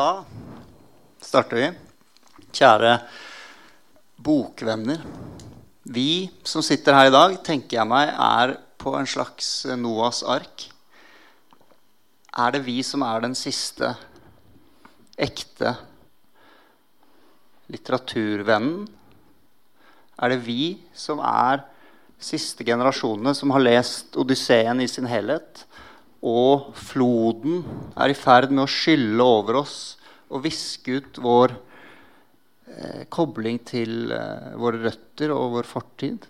Da starter vi. Kjære bokvenner. Vi som sitter her i dag, tenker jeg meg er på en slags Noas ark. Er det vi som er den siste ekte litteraturvennen? Er det vi som er siste generasjonene som har lest Odysseen i sin helhet? Og floden er i ferd med å skylle over oss og viske ut vår eh, kobling til eh, våre røtter og vår fortid.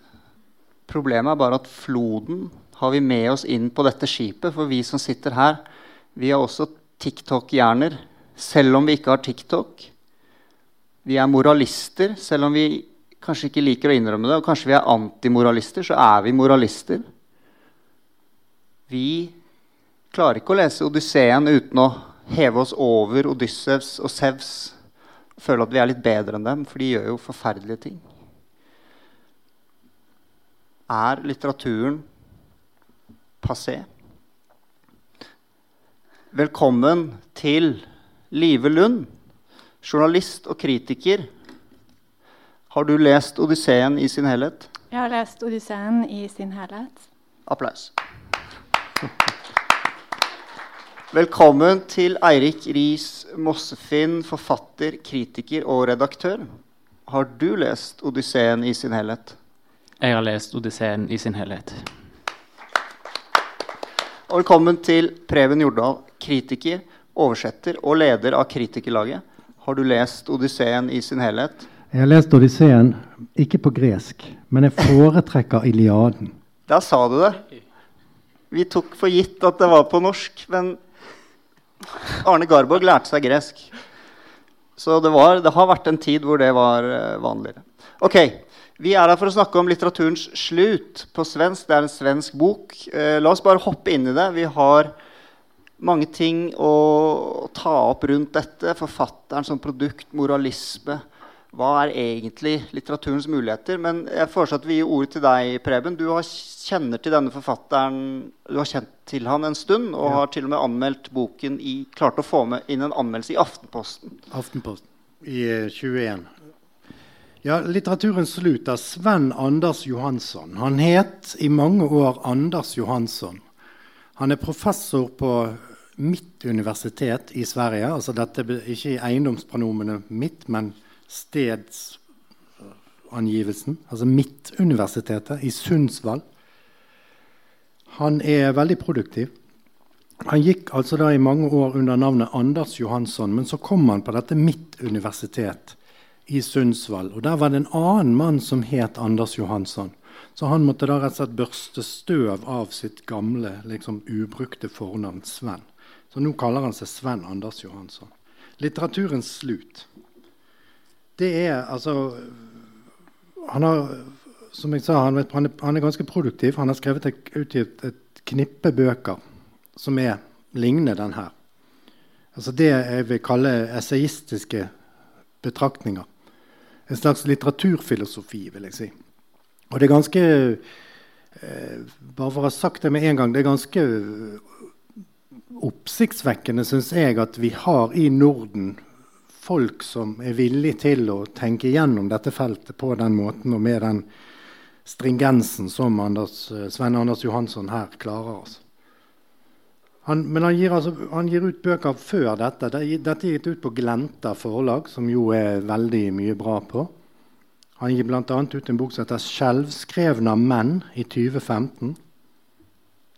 Problemet er bare at floden har vi med oss inn på dette skipet. For vi som sitter her, vi har også TikTok-hjerner, selv om vi ikke har TikTok. Vi er moralister, selv om vi kanskje ikke liker å innrømme det. Og kanskje vi er antimoralister, så er vi moralister. Vi klarer ikke å lese Odysseen uten å heve oss over Odyssevs og Sevs føle at vi er litt bedre enn dem, for de gjør jo forferdelige ting. Er litteraturen passé? Velkommen til Live Lund, journalist og kritiker. Har du lest Odysseen i sin helhet? Jeg har lest Odysseen i sin helhet. Applaus. Velkommen til Eirik Riis Mossefinn, forfatter, kritiker og redaktør. Har du lest Odysseen i sin helhet? Jeg har lest Odysseen i sin helhet. Og velkommen til Preben Jordal, kritiker, oversetter og leder av Kritikerlaget. Har du lest Odysseen i sin helhet? Jeg har lest Odysseen, ikke på gresk, men jeg foretrekker Iliaden. Der sa du det. Vi tok for gitt at det var på norsk, men Arne Garborg lærte seg gresk. Så det, var, det har vært en tid hvor det var uh, vanligere. Ok, Vi er her for å snakke om litteraturens slut på svensk. Det er en svensk bok. Uh, la oss bare hoppe inn i det. Vi har mange ting å ta opp rundt dette. Forfatteren som produkt, moralisme. Hva er egentlig litteraturens muligheter? Men jeg foreslår at vi gir ordet til deg, Preben. Du har, kjenner til denne forfatteren Du har kjent til han en stund, og ja. har til og med anmeldt boken i Klarte å få med inn en anmeldelse i Aftenposten. Aftenposten i 21. Ja, litteraturens slutter. av Sven Anders Johansson. Han het i mange år Anders Johansson. Han er professor på mitt universitet i Sverige. altså dette Ikke i eiendomspronomene mitt, men stedsangivelsen, altså Midt-universitetet i Sundsvall. Han er veldig produktiv. Han gikk altså da i mange år under navnet Anders Johansson, men så kom han på dette Midt-universitet i Sundsvall. Og der var det en annen mann som het Anders Johansson. Så han måtte da rett og slett børste støv av sitt gamle, liksom ubrukte fornavn Sven. Så nå kaller han seg Sven Anders Johansson. Litteraturens slut det er altså Han har som jeg sa, han, vet, han, er, han er, ganske produktiv. Han har skrevet et, utgitt et knippe bøker som er ligner den her. Altså det jeg vil kalle essayistiske betraktninger. En slags litteraturfilosofi, vil jeg si. Og det er ganske eh, Bare for å ha sagt det med en gang Det er ganske oppsiktsvekkende, syns jeg, at vi har i Norden folk som er villige til å tenke gjennom dette feltet på den måten og med den stringensen som Anders, eh, Svein Anders Johansson her klarer. Altså. Han, men han gir, altså, han gir, ut bøker før dette. Dette er gitt ut på Glenta forlag, som jo er veldig mye bra på. Han gir bl.a. ut en bok som heter 'Skjelvskrevne menn' i 2015.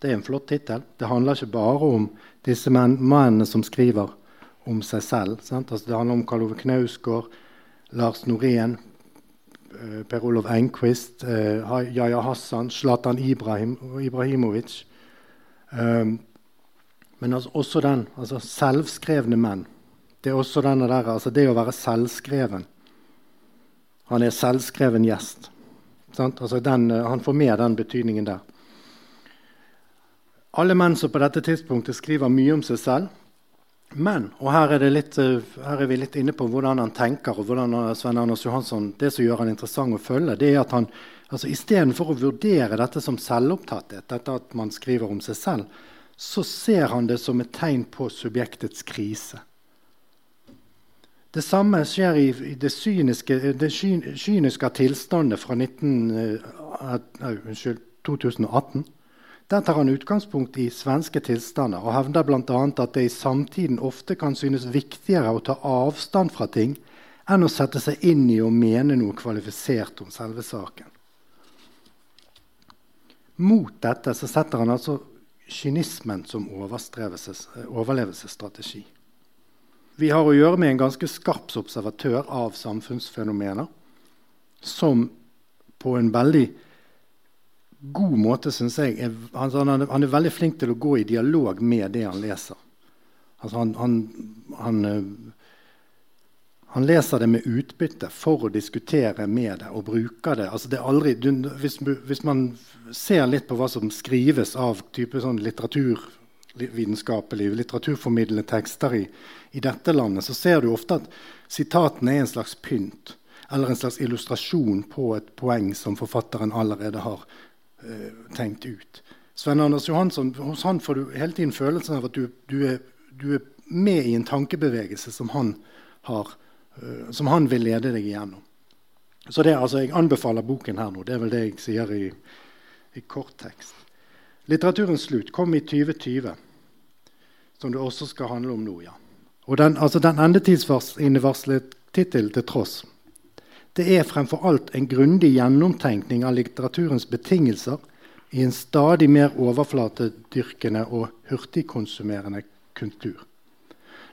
Det er en flott tittel. Det handler ikke bare om disse mennene som skriver om seg selv. Altså, det handler om Karl Ove Knausgård, Lars Norén, eh, Per Olov Enquist, eh, Yahya Hassan, Zlatan Ibrahim, Ibrahimovic. Um, men altså, også den altså selvskrevne menn. Det er også denne der, altså det å være selvskreven. Han er selvskreven gjest. Altså den, han får med den betydningen der. Alle menn som på dette tidspunktet skriver mye om seg selv, men, og her er, litt, eh, her er, vi litt inne på hvordan han tenker, og hvordan Svein Anders Johansson, det som gjør han interessant å følge, det er at han altså istedenfor å vurdere dette som selvopptatthet, dette at man skriver om seg selv, så ser han det som et tegn på subjektets krise. Det samme skjer i, i det, kyniske, det kyniske tilstandet fra 19, uh, uh, 2018. Der tar han utgangspunkt i svenske tilstander og hevder bl.a. at det i samtiden ofte kan synes viktigere å ta avstand fra ting enn å sette seg inn i og mene noe kvalifisert om selve saken. Mot dette setter han altså kynismen som overlevelsesstrategi. Vi har å gjøre med en ganske skarp observatør av samfunnsfenomener som på en veldig god måte, syns jeg altså han, han, er veldig flink til å gå i dialog med det han leser. Altså han, han, han, han, leser det med utbytte for å diskutere med det og bruker det. Altså det aldri, hvis, hvis, man ser litt på hva som skrives av type sånn litteratur vitenskapelige, litteraturformidlende tekster i, i, dette landet, så ser du ofte at sitatene er en slags pynt. Eller en slags illustrasjon på et poeng som forfatteren allerede har tenkt ut. Sven Anders Johansson, Hos han får du hele tiden følelsen av at du, du, er, du er, med i en tankebevegelse som han, har, uh, som han vil lede deg igjennom. Så det, altså, Jeg anbefaler boken her nå. Det er vel det jeg sier i, i kort tekst. Litteraturens slutt kom i 2020, som det også skal handle om nå. ja. Og Den, altså den endetidsvarslede tittelen til tross det er fremfor alt en grundig gjennomtenkning av litteraturens betingelser i en stadig mer overflatedyrkende og hurtigkonsumerende kultur.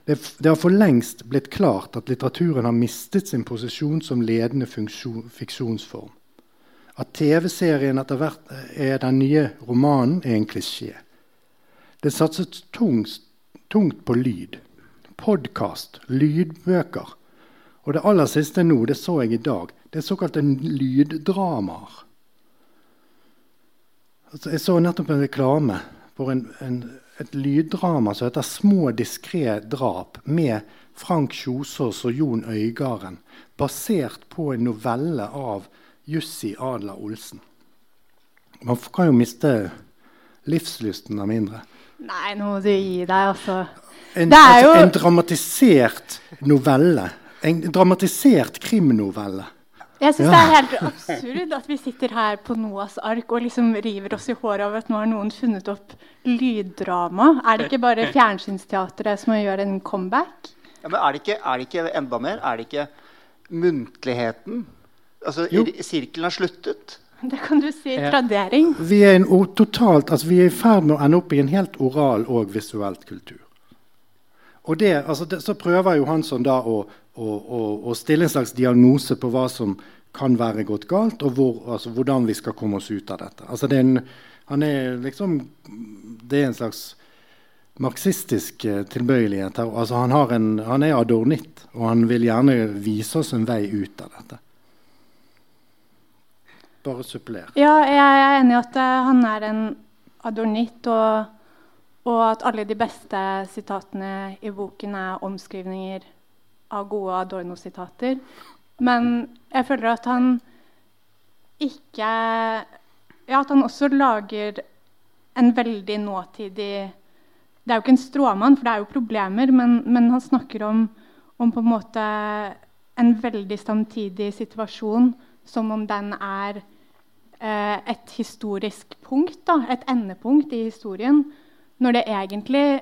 Det, har for lengst blitt klart at litteraturen har mistet sin posisjon som ledende funksjon, fiksjonsform. At TV-serien etter hvert er den nye romanen, er en klisjé. Det satses tungt, tungt på lyd. Podkast, lydbøker. Og det aller siste nå, det så jeg i dag, det er såkalte lyddramaer. Altså, jeg så nettopp en reklame for en, en, et lyddrama som heter 'Små diskré drap' med Frank Kjosås og Jon Øygarden, basert på en novelle av Jussi Adler Olsen. Man kan jo miste livslysten av mindre. Nei, nå må du gi deg, altså. En, altså, jo... en dramatisert novelle. En dramatisert krimnovelle. Jeg syns ja. det er helt absurd at vi sitter her på Noas ark og liksom river oss i håret av at nå har noen funnet opp lyddrama. Er det ikke bare fjernsynsteatret som gjør en comeback? Ja, men er det, ikke, er det ikke enda mer? Er det ikke muntligheten Altså, Sirkelen har sluttet. Det kan du si. Tradering. Vi er, totalt, altså, vi er i ferd med å ende opp i en helt oral og visuelt kultur. Og det, altså, det, Så prøver Johansson da å, å, stille en slags diagnose på hva som kan være gått galt, og hvor, altså, hvordan vi skal komme oss ut av dette. Altså, det, er en, han er liksom, det er en slags marxistisk tilbøyelighet tilbøyelighet. Altså, han, en, han er adornitt, og han vil gjerne vise oss en vei ut av dette bare suppler. Ja, jeg er enig i at uh, han er en adornitt, og, og, at alle de beste sitatene i boken er omskrivninger av gode Adorno-sitater. Men jeg føler at han ikke Ja, at han også lager en veldig nåtidig Det er jo ikke en stråmann, for det er jo problemer, men, men han snakker om, om på en måte en veldig samtidig situasjon som om den er eh, et historisk punkt, da, et endepunkt i historien, når det egentlig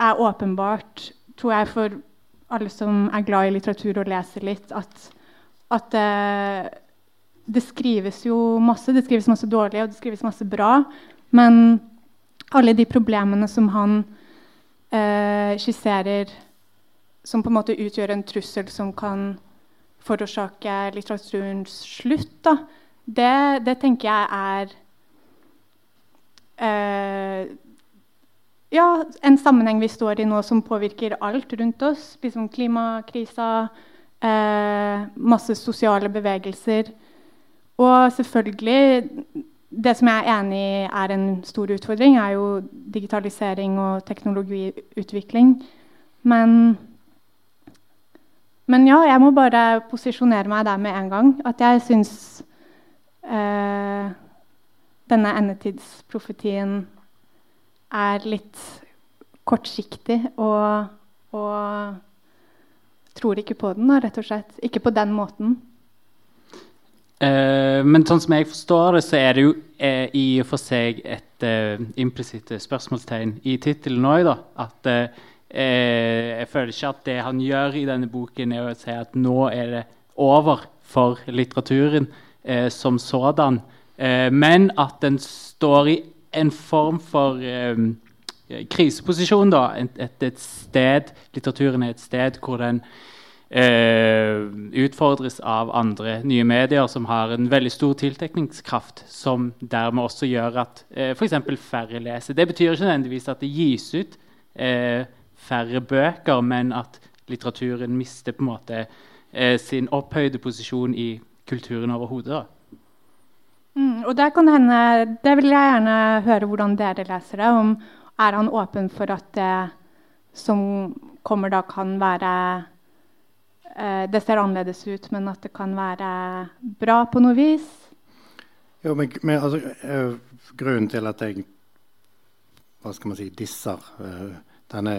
er åpenbart, tror jeg, for alle som er glad i litteratur og leser litt, at, at eh, det skrives jo masse. Det skrives masse dårlig, og det skrives masse bra. Men alle de problemene som han eh, skisserer, som på en måte utgjør en trussel som kan forårsake litteraturens slutt, da, det, det tenker jeg er eh, ja, en sammenheng vi står i nå som påvirker alt rundt oss. Liksom klimakrisa, eh, masse sosiale bevegelser. Og selvfølgelig Det som jeg er enig i er en stor utfordring, er jo digitalisering og teknologiutvikling. Men men ja, jeg må bare posisjonere meg der med en gang. At jeg syns eh, denne endetidsprofetien er litt kortsiktig og, og tror ikke på den, rett og slett. Ikke på den måten. Eh, men sånn som jeg forstår det, så er det jo eh, i og for seg et eh, implisitt spørsmålstegn i tittelen òg. At eh, eh, jeg føler ikke at det han gjør i denne boken, er å si at nå er det over for litteraturen eh, som sådan. men at den står i en form for kriseposisjon. da, et, et, sted, Litteraturen er et sted hvor den uh, utfordres av andre nye medier som har en veldig stor tiltekningskraft, som dermed også gjør at uh, f.eks. færre leser. Det betyr ikke nødvendigvis at det gis ut uh, færre bøker, men at litteraturen mister på en måte uh, sin opphøyde posisjon i kulturen overhodet. Og det kan hende, det vil jeg gjerne høre hvordan dere leser det. om er han åpen for at det som kommer da, kan være eh, Det ser annerledes ut, men at det kan være bra på noe vis? Jo, men, men altså, uh, Grunnen til at jeg hva skal man si, disser uh, denne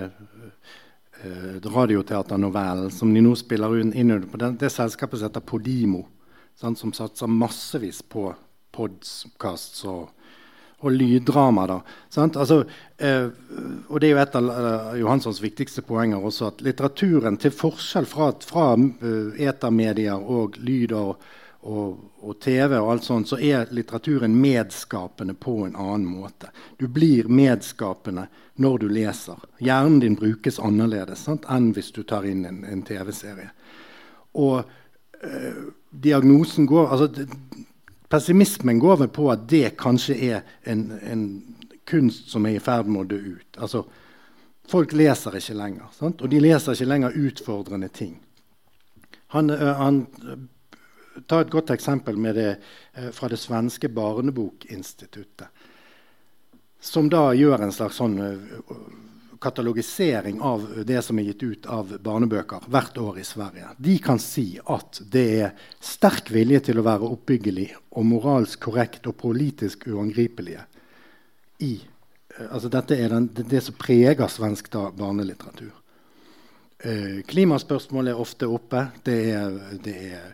uh, radioteaternovellen som de nå spiller inn under på det, det selskapet som heter Podimo, sant, som satser massevis på podcasts og og lyddrama. da, altså, eh, og Det er jo et av eh, Johanssons viktigste poenger også, at litteraturen, til forskjell fra, fra uh, etermedier og lyd og, og, og, TV, og alt sånt, så er litteraturen medskapende på en annen måte. Du blir medskapende når du leser. Hjernen din brukes annerledes sant, enn hvis du tar inn en, en TV-serie. Og eh, diagnosen går altså, Pessimismen går vel på at det kanskje er en, en kunst som er i ferd med å dø ut. Altså, folk leser ikke lenger. Sant? Og de leser ikke lenger utfordrende ting. Han, han Ta et godt eksempel det, fra det svenske barnebokinstituttet. Som da gjør en slags sånn katalogisering av det som er gitt ut av barnebøker hvert år i Sverige. De kan si at det er sterk vilje til å være oppbyggelig og moralsk korrekt og politisk uangripelige. I, eh, altså dette er den, det, det, som preger svensk da, barnelitteratur. Eh, klimaspørsmål er ofte oppe. Det er, det er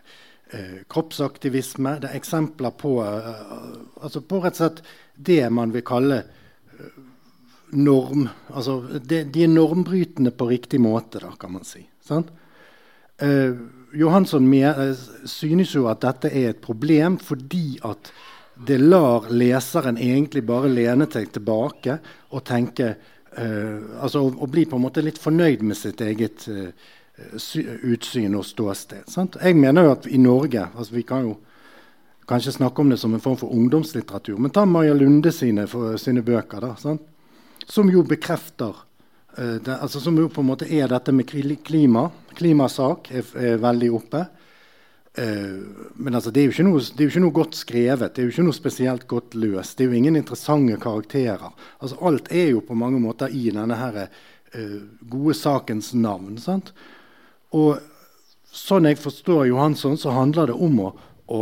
eh, kroppsaktivisme. Det er eksempler på, eh, altså på rett og slett det man vil kalle norm altså de, de, er normbrytende på riktig måte, da, kan man si. Eh, Johansson eh, synes jo at dette er et problem fordi at det lar leseren egentlig bare lene seg tilbake og tenke eh, altså å, bli på en måte litt fornøyd med sitt eget eh, utsyn og ståsted. Sant? Jeg mener jo at i Norge altså Vi kan jo kanskje snakke om det som en form for ungdomslitteratur. Men ta Maja Lunde sine, for, sine bøker. da, sant? Som jo bekrefter uh, det, altså Som jo på en måte er dette med klima. Klimasak er, er veldig oppe. Uh, men altså, det, er noe, det er jo ikke noe godt skrevet. Det er jo ikke noe spesielt godt løst. Det er jo ingen interessante karakterer. Altså, alt er jo på mange måter i denne her, uh, gode sakens navn. Sant? Og sånn jeg forstår Johansson, så handler det om å, å,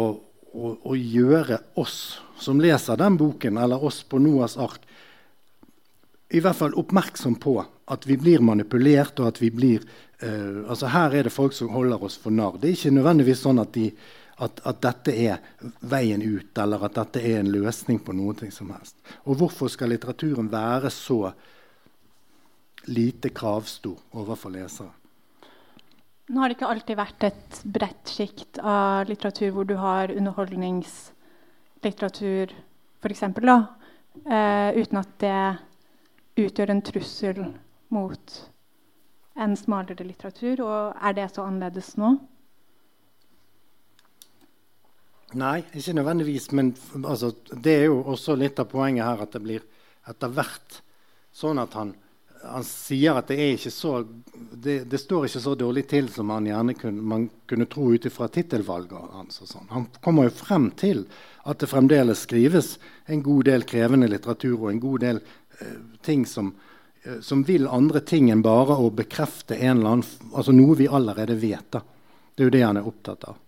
å, å gjøre oss som leser den boken, eller oss på Noas ark, i hvert fall oppmerksom på at vi blir manipulert, og at vi blir uh, altså Her er det folk som holder oss for narr. Det er ikke nødvendigvis sånn at, de, at, at, dette er veien ut, eller at dette er en løsning på noe som helst. Og hvorfor skal litteraturen være så lite kravstor overfor lesere? Nå har det ikke alltid vært et bredt sjikt av litteratur hvor du har underholdningslitteratur, f.eks., uh, uten at det utgjør en trussel mot en smalere litteratur. Og er det så annerledes nå? Nei, ikke nødvendigvis. Men altså, det er jo også litt av poenget her at det blir etter hvert sånn at han, han sier at det er ikke så det, det, står ikke så dårlig til som han gjerne kunne, man kunne tro ut ifra tittelvalget hans. Sånn. Han kommer jo frem til at det fremdeles skrives en god del krevende litteratur og en god del ting som, eh, som, vil andre ting enn bare å bekrefte en eller annen, altså noe vi allerede vet. Da. Det er jo det han er opptatt av.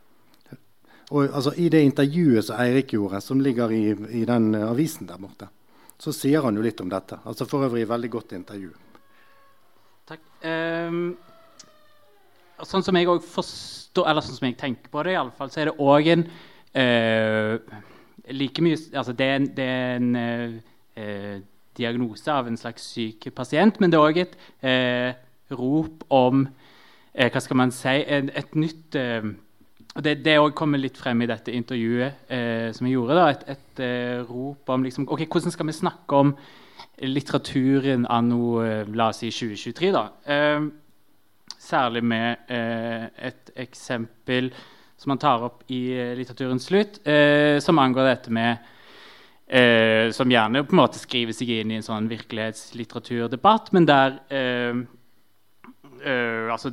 Og altså, I det intervjuet som Eirik gjorde, som ligger i, i den uh, avisen der borte, så sier han jo litt om dette. Altså For øvrig veldig godt intervju. Takk. Um, sånn som jeg også forstår, eller sånn som jeg tenker på det, i alle fall, så er det òg en uh, like mye, altså det, er en, det er en uh, eh diagnose av en slags syk pasient, men det er òg et eh, rop om eh, Hva skal man si? Et, et nytt eh, Det, det kommer litt frem i dette intervjuet eh, som jeg gjorde. da, Et, et eh, rop om liksom, ok, hvordan skal vi snakke om litteraturen anno eh, la oss si 2023. da. Særlig med et eksempel som man tar opp i litteraturens slutt, som angår dette med Som gjerne på en måte skriver seg inn i en sånn virkelighetslitteraturdebatt, men der altså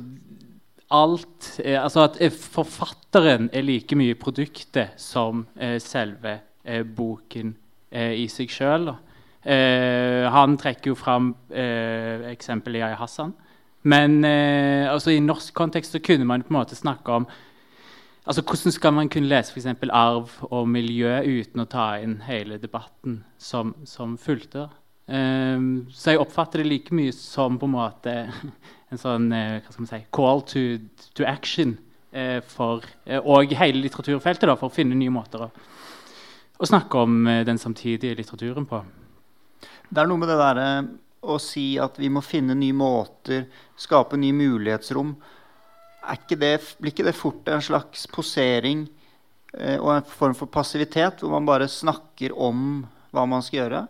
alt eh, Altså at eh, forfatteren er like mye produktet som eh, selve eh, boken eh, i seg sjøl. Eh, han trekker jo fram eksempelet Yahya Hassan. Men altså, i norsk kontekst så kunne man på en måte snakke om altså, Hvordan skal man kunne lese f.eks. arv og miljø uten å ta inn hele debatten som, som fulgte? så jeg oppfatter det like mye som på en måte en sånn eh, hva skal man si, call to, to action uh, for, uh, og hele litteraturfeltet da, for å finne nye måter å, å snakke om den samtidige litteraturen på. Det er noe med det derre å si at vi må finne nye måter, skape nye mulighetsrom. Ikke det, blir ikke det fort en slags posering eh, og en form for passivitet, hvor man bare snakker om hva man skal gjøre?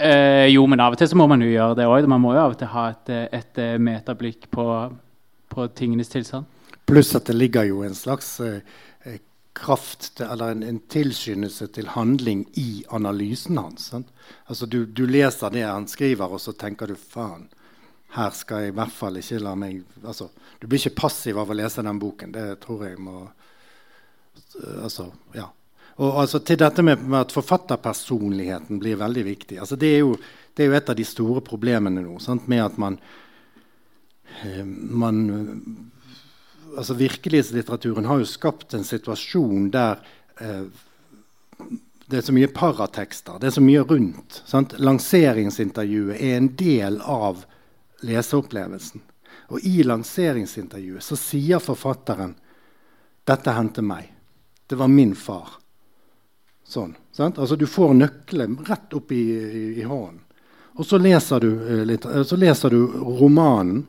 Eh, jo, men av og til så må man jo gjøre det òg. Man må jo av og til ha et, et eh, metablikk på, på, tingenes tilstand. Pluss at det ligger jo en slags eh, kraft kraft, eller en, en, tilskyndelse til handling i analysen hans. Altså du, du, leser det han skriver, og så tenker du faen. Her skal jeg i hvert fall ikke la meg altså, Du blir ikke passiv av å lese den boken. Det tror jeg må Altså, ja. Og altså, til dette med, med, at forfatterpersonligheten blir veldig viktig. Altså, det, er jo, det, er jo, et av de store problemene nå. Sant? Med at man, eh, man altså Virkelighetslitteraturen har jo skapt en situasjon der eh, det er så mye paratekster. Det er så mye rundt. Sant? Lanseringsintervjuet er en del av leseopplevelsen. Og i lanseringsintervjuet så sier forfatteren 'Dette hendte meg. Det var min far.' Sånn, altså Du får nøkkelen rett opp i, i, i hånden. Og så leser, du, uh, litt, uh, så leser du romanen.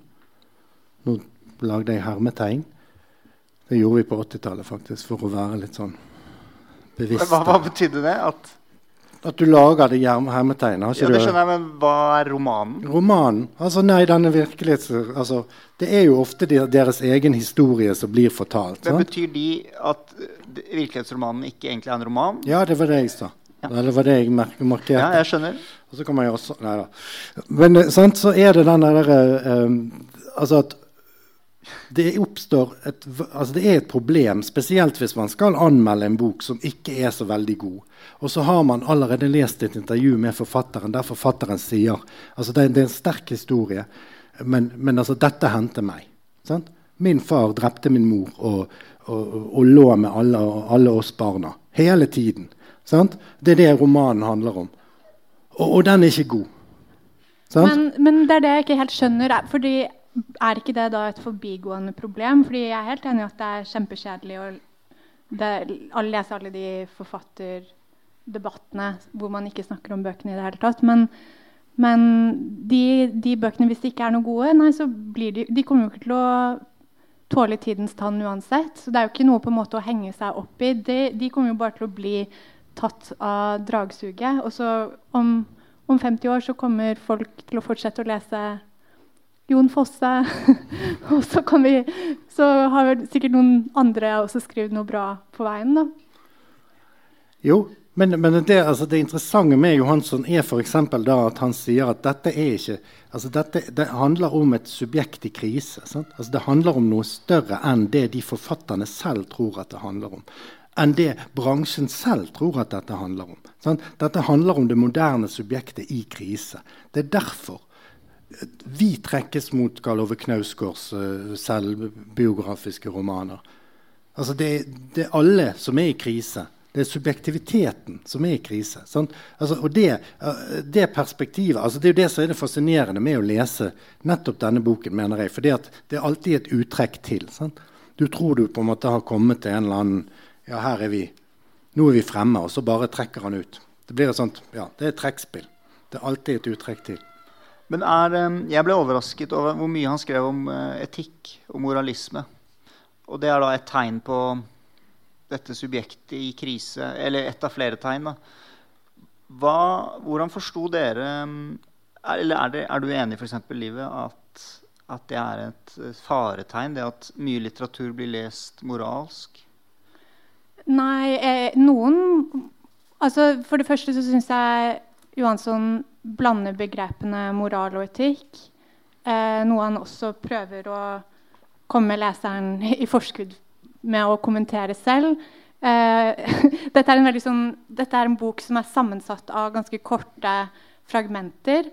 Nå lagde jeg hermetegn. Det gjorde vi på 80-tallet faktisk, for å være litt sånn bevisst. Hva, hva betydde det? At, at du lager det hermetegnet? Ja, det skjønner jeg, men hva er romanen? Romanen? Altså, nei, denne virkelighets... Altså, det er jo ofte deres egen historie som blir fortalt. Men Betyr de at virkelighetsromanen ikke egentlig er en roman? Ja, det var det jeg sa. Ja. Eller var det jeg markerte? Ja, jeg skjønner. Og så kan man jo også Nei da. Men eh, sant, så er det den derre um, Altså at det et, altså det er et problem, spesielt hvis man skal anmelde en bok som ikke er så veldig god. Og så har man allerede lest et intervju med forfatteren der forfatteren sier altså det, det er en sterk historie, men, men altså, dette hendte meg. Sant? Min far drepte min mor. og og, og lå med alle, alle, oss barna. Hele tiden. Sant? Det er det romanen handler om. Og, og den er ikke god. Men, men, det er det jeg ikke helt skjønner. Er, fordi er ikke det da et forbigående problem? Fordi jeg er helt enig i at det er kjempekjedelig å lese alle de forfatterdebattene hvor man ikke snakker om bøkene i det hele tatt. Men, men de, de, bøkene, hvis de ikke er noe gode, nei, så blir de, de kommer jo ikke til å tåle tidens tann uansett. Så det er jo ikke noe på en måte å henge seg opp i. De, de kommer jo bare til å bli tatt av dragsuget. Og så om, om 50 år så kommer folk til å fortsette å lese Jon Fosse. og så, vi, så har sikkert noen andre også skrevet noe bra på veien. da. Jo, men, men det, altså det, interessante med Johansson er f.eks. at han sier at dette er ikke altså dette, det handler om et subjekt i krise. Altså det handler om noe større enn det de forfatterne selv tror at det handler om. Enn det bransjen selv tror at dette handler om. Sant? Dette handler om det moderne subjektet i krise. Det er derfor vi trekkes mot Karl Ove Knausgårds uh, selvbiografiske romaner. Altså det, det er alle som er i krise Det er subjektiviteten som er i krise. Altså, og det, det, perspektivet altså Det er jo det som er det fascinerende med å lese nettopp denne boken, mener jeg. For det er alltid et uttrekk til. Sant? Du tror du på en måte har kommet til en eller annen Ja, her er vi. Nå er vi fremme. Og så bare trekker han ut. Det blir et sånt, ja, det er et trekkspill. Det er alltid et uttrekk til. Men er, Jeg ble overrasket over hvor mye han skrev om eh, etikk og moralisme. Og det er da et tegn på dette subjektet i krise, eller ett av flere tegn. da. Hva, hvordan forsto dere Eller er, det, er du enig for eksempel, Livet, at, at det er et faretegn, det at mye litteratur blir lest moralsk? Nei, eh, noen Altså, For det første så syns jeg Johansson blander begrepene moral og etikk. Eh, noe han også prøver å komme leseren i forskudd med å kommentere selv. Eh, dette, er sånn, dette, er en bok som er sammensatt av ganske korte fragmenter.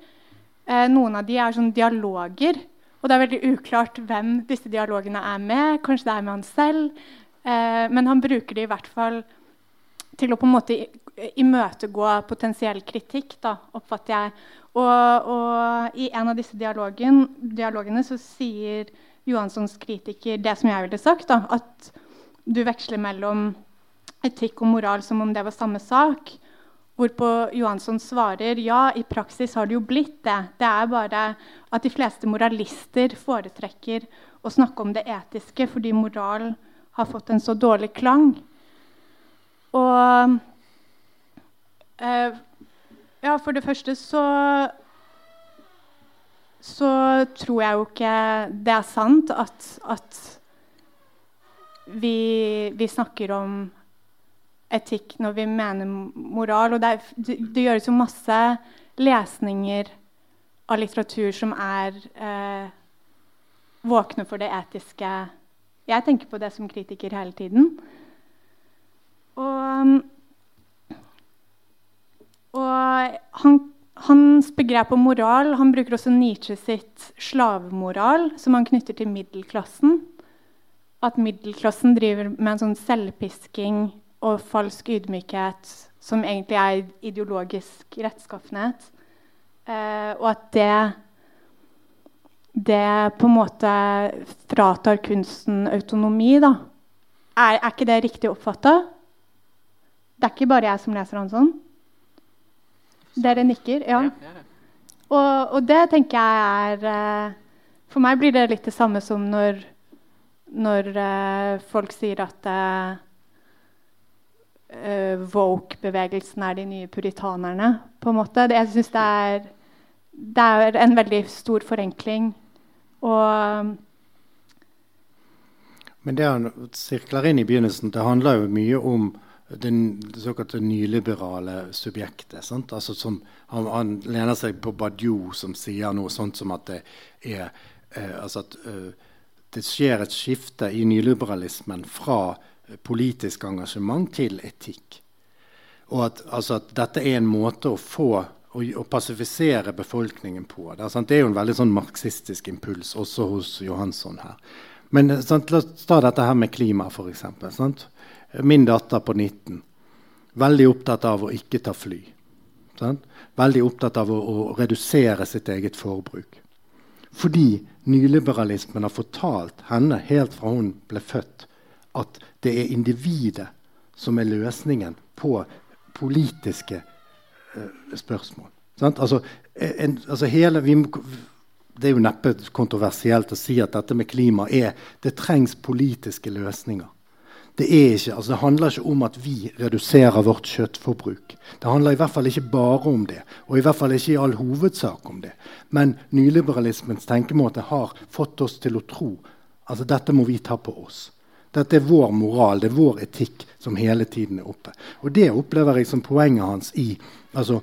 Eh, noen av de er sånn dialoger. Og det er veldig uklart hvem disse dialogene er med. Kanskje det er med han selv. Eh, men han bruker det i hvert fall til å på en måte imøtegå potensiell kritikk, da, oppfatter jeg. Og, og, i en av disse dialogen, dialogene så sier Johanssons kritiker det som jeg ville sagt. Da, at du veksler mellom etikk og moral som om det var samme sak. Hvorpå Johansson svarer ja, i praksis har det jo blitt det. Det er bare at de fleste moralister foretrekker å snakke om det etiske fordi moral har fått en så dårlig klang. Og Ja, for det første så så tror jeg jo ikke det er sant at, at vi, vi, snakker om etikk når vi mener moral. Og det, er, det, gjøres jo masse lesninger av litteratur som er eh, våkne for det etiske. Jeg tenker på det som kritiker hele tiden. Og, og han hans begrep om moral han bruker også Nietzsche sitt slavemoral, som han knytter til middelklassen. At middelklassen driver med en sånn selvpisking og falsk ydmykhet som egentlig er ideologisk rettskaffenhet. Eh, og at det det på en måte fratar kunsten autonomi, da. Er, er ikke det riktig oppfatta? Det er ikke bare jeg som leser han sånn? Dere nikker? Ja. Og, og, det tenker jeg er uh, For meg blir det litt det samme som når, når uh, folk sier at uh, Woke-bevegelsen er de nye puritanerne. på en måte. Jeg syns det, det, er en veldig stor forenkling. Og Men det han sirkler inn i begynnelsen, det handler jo mye om det, såkalte nyliberale subjektet. Altså som, han, han, lener seg på Badiou, som sier noe sånt som at det er eh, altså at eh, det skjer et skifte i nyliberalismen fra eh, politisk engasjement til etikk. Og at, altså at dette er en måte å få å, å passifisere befolkningen på. Det er, det er, jo en veldig sånn marxistisk impuls også hos Johansson her. Men sant, La oss ta dette her med klima, f.eks. Min datter på 19 veldig opptatt av å ikke ta fly. Sant? Veldig opptatt av å, å, redusere sitt eget forbruk. Fordi nyliberalismen har fortalt henne helt fra hun ble født, at det er individet som er løsningen på politiske uh, spørsmål. Altså, en, altså hele, vi, det er jo neppe kontroversielt å si at dette med klima er Det trengs politiske løsninger. Det, ikke, altså det, handler ikke om at vi reduserer vårt kjøttforbruk. Det handler i hvert fall ikke bare om det, og i hvert fall ikke i all hovedsak om det. Men nyliberalismens tenkemåte har fått oss til å tro at altså dette må vi ta på oss. Dette er vår moral, det er vår etikk som hele tiden er oppe. Og Det opplever jeg som poenget hans i altså,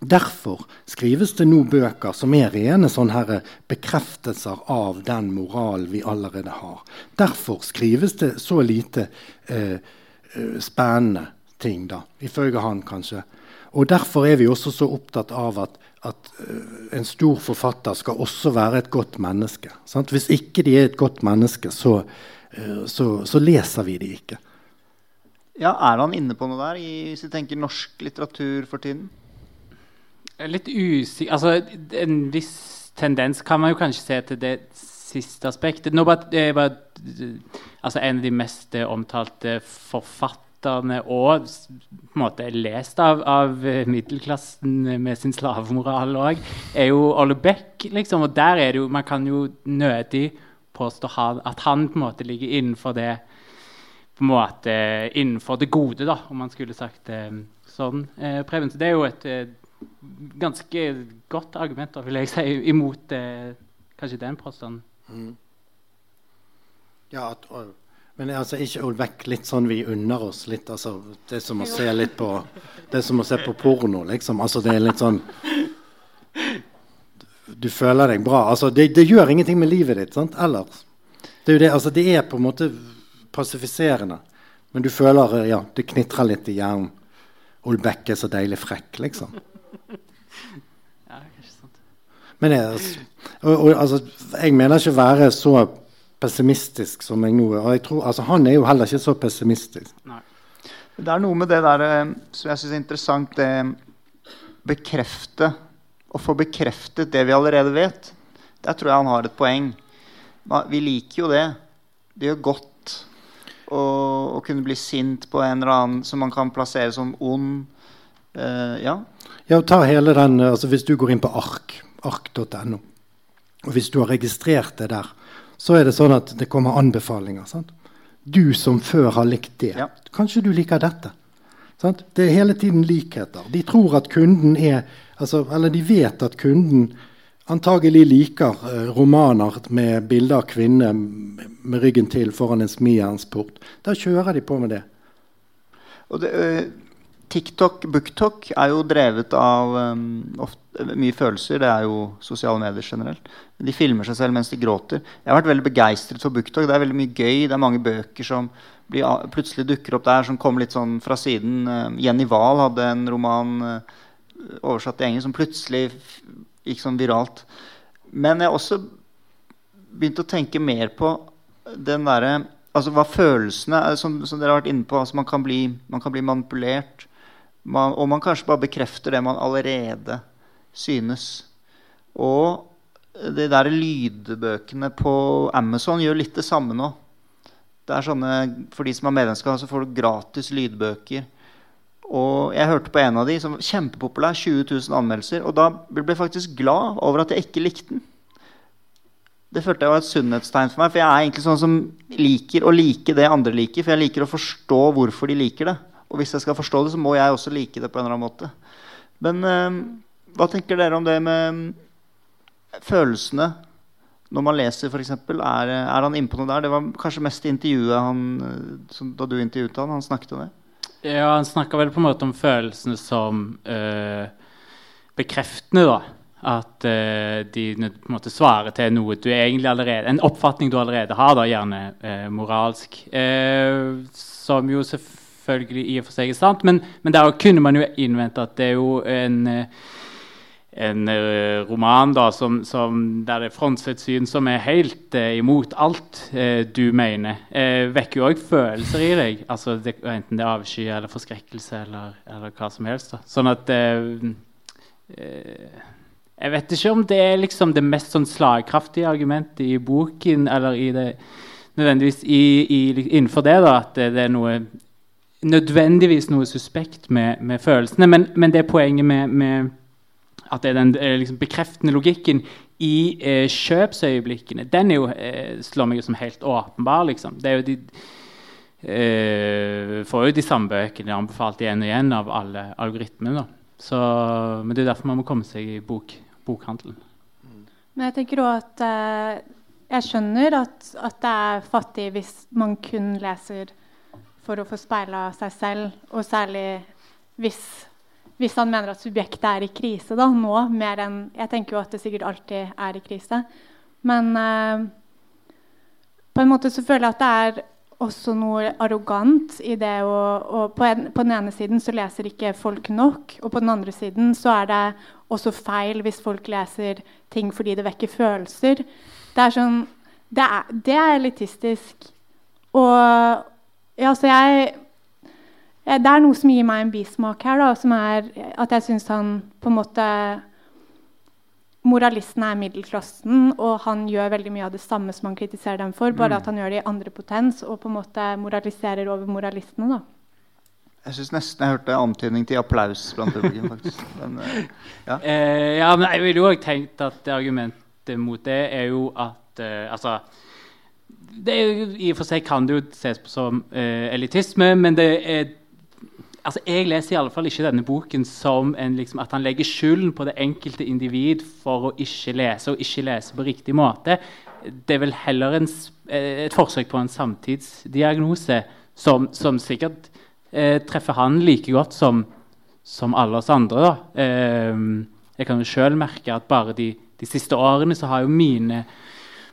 Derfor skrives det nå bøker som er rene sånne bekreftelser av den moralen vi allerede har. Derfor skrives det så lite eh, eh, spennende ting, da, ifølge han kanskje. Og Derfor er vi også så opptatt av at, at uh, en stor forfatter skal også være et godt menneske. Sant? Hvis ikke de er et godt menneske, så, uh, så, så leser vi de ikke. Ja, Er han inne på noe der, i, hvis vi tenker norsk litteratur for tiden? Er Litt usikker Altså, en viss tendens kan man jo kanskje se til det siste aspektet. Nå bare, det bare, altså En av de mest eh, omtalte forfatterne og på en måte lest av, av eh, middelklassen med sin slavemoral òg, er jo Olle Beck. Liksom, og der er det jo Man kan jo nødig påstå at han på en måte ligger innenfor det på en måte innenfor det gode, da, om man skulle sagt det sånn. Eh, Preben, så det er jo et eh, ganske godt argument vil jeg si, imot eh, kanskje den påstanden. Ja, at, og, men altså, ikke vekke litt sånn vi unner oss litt. Altså, det er som å se litt på Det er som å se på porno, liksom. Altså, det er litt sånn Du føler deg bra. Altså, det, det gjør ingenting med livet ditt sant? ellers. Det er det, altså, det er på en måte passifiserende. Men du føler ja, det knitrer litt i hjernen. Olbekk er så deilig frekk, liksom. Ja, kanskje sant. Men jeg, og, og, altså, jeg mener ikke å være så pessimistisk som jeg nå er. Og jeg tror, altså, han er jo heller ikke så pessimistisk. Nei. Det er noe med det der eh, som jeg syns er interessant. Det bekrefte Å få bekreftet det vi allerede vet. Der tror jeg han har et poeng. Vi liker jo det. Det gjør godt å, å kunne bli sint på en eller annen som man kan plassere som ond. Uh, ja. Ja, ta hele den, altså Hvis du går inn på ark, ark.no, og hvis du har registrert det der, så er det sånn at det kommer anbefalinger. sant? Du som før har likt det, Ja. kanskje du liker dette. Sant? Det er hele tiden likheter. De tror at kunden er altså, Eller de vet at kunden antagelig liker eh, romaner med bilder av kvinner med ryggen til foran en smijernsport. Da kjører de på med det. Det, eh, TikTok, BookTok er jo drevet av um, ofte, mye følelser. Det er jo sosiale medier generelt. De filmer seg selv mens de gråter. Jeg har vært veldig begeistret for BookTok. Det er veldig mye gøy. Det er mange bøker som blir, plutselig dukker opp der, som kommer litt sånn fra siden. Jenny Wahl hadde en roman oversatt til engelsk som plutselig gikk sånn viralt. Men jeg har også begynt å tenke mer på den derre Altså hva følelsene er, som, som dere har vært inne på. Altså man, kan bli, man kan bli manipulert. Man, og man kanskje bare bekrefter det man allerede synes. Og de der lydbøkene på Amazon gjør litt det samme nå. Det er sånne, For de som har medlemskap, så får du gratis lydbøker. Og jeg hørte på en av de som var kjempepopulær. 20 000 anmeldelser. Og da ble jeg faktisk glad over at jeg ikke likte den. Det følte jeg var et sunnhetstegn for meg. For jeg er egentlig sånn som liker å like det andre liker. For jeg liker å forstå hvorfor de liker det. Og hvis jeg skal forstå det, så må jeg også like det på en eller annen måte. Men øh, hva tenker dere om det med følelsene når man leser, f.eks.? Er, er han inne på noe der? Det var kanskje mest intervjuet han, eh, da du intervjuet han, han snakket om det. Ja, han snakka vel på en måte om følelsene som uh, bekreftende, da. At uh, de på en måte svarer til noe du egentlig allerede En oppfatning du allerede har, da, gjerne uh, moralsk. Som jo selvfølgelig i og for seg er sant, men, men der kunne man jo innvente at det er jo en eh, en eh, roman da, som, som, der det er frontsett syn som er helt eh, imot alt eh, du mener, eh, vekker jo òg følelser i deg. Altså, det, enten det er avsky eller forskrekkelse eller, eller hva som helst. Da. Sånn at eh, eh, Jeg vet ikke om det er liksom det mest sånn slagkraftige argumentet i boken, eller i det, nødvendigvis i, i, innenfor det, da, at det, det er noe nødvendigvis noe suspekt med, med følelsene. Men, men det poenget med, med at det er den eh, liksom, bekreftende logikken i eh, kjøpsøyeblikkene, den jo, eh, slår meg jo som helt åpenbar. Liksom. Det er jo de eh, får jo de samme bøkene anbefalt igjen og igjen av alle algoritmene. men det er derfor man må komme seg i bok, bokhandelen. Men jeg tenker også at eh, jeg skjønner at, at det er fattig hvis man kun leser for å få speila seg selv, og særlig hvis, hvis han mener at subjektet er i krise da, nå, mer enn Jeg tenker jo at det sikkert alltid er i krise. Men eh, på en måte så føler jeg at det er også noe arrogant i det å og på, en, på den ene siden så leser ikke folk nok, og på den andre siden så er det også feil hvis folk leser ting fordi det vekker følelser. Det er sånn Det er, det er elitistisk. Og ja, så jeg Det er noe som gir meg en bismak her, da, som er at jeg syns han på en måte Moralisten er middelklassen, og han gjør veldig mye av det samme som han kritiserer dem for, bare Mm. at han gjør det i andre potens og på en måte moraliserer over moralistene. da. Jeg syns nesten jeg hørte antydning til applaus blant publikum. faktisk. Men, eh, ja. Eh, ja, men jeg ville jo også tenkt at det argumentet mot det er jo at eh, Altså det er jo, I og for seg kan det jo ses på som eh, elitisme, men det er altså Jeg leser i alle fall ikke denne boken som en, liksom, at han legger skylden på det enkelte individ for å ikke lese og ikke lese på riktig måte. Det er vel heller en, eh, et forsøk på en samtidsdiagnose som, som sikkert eh, treffer han like godt som, som alle oss andre. Eh, jeg kan jo sjøl merke at bare de, de siste årene så har jo mine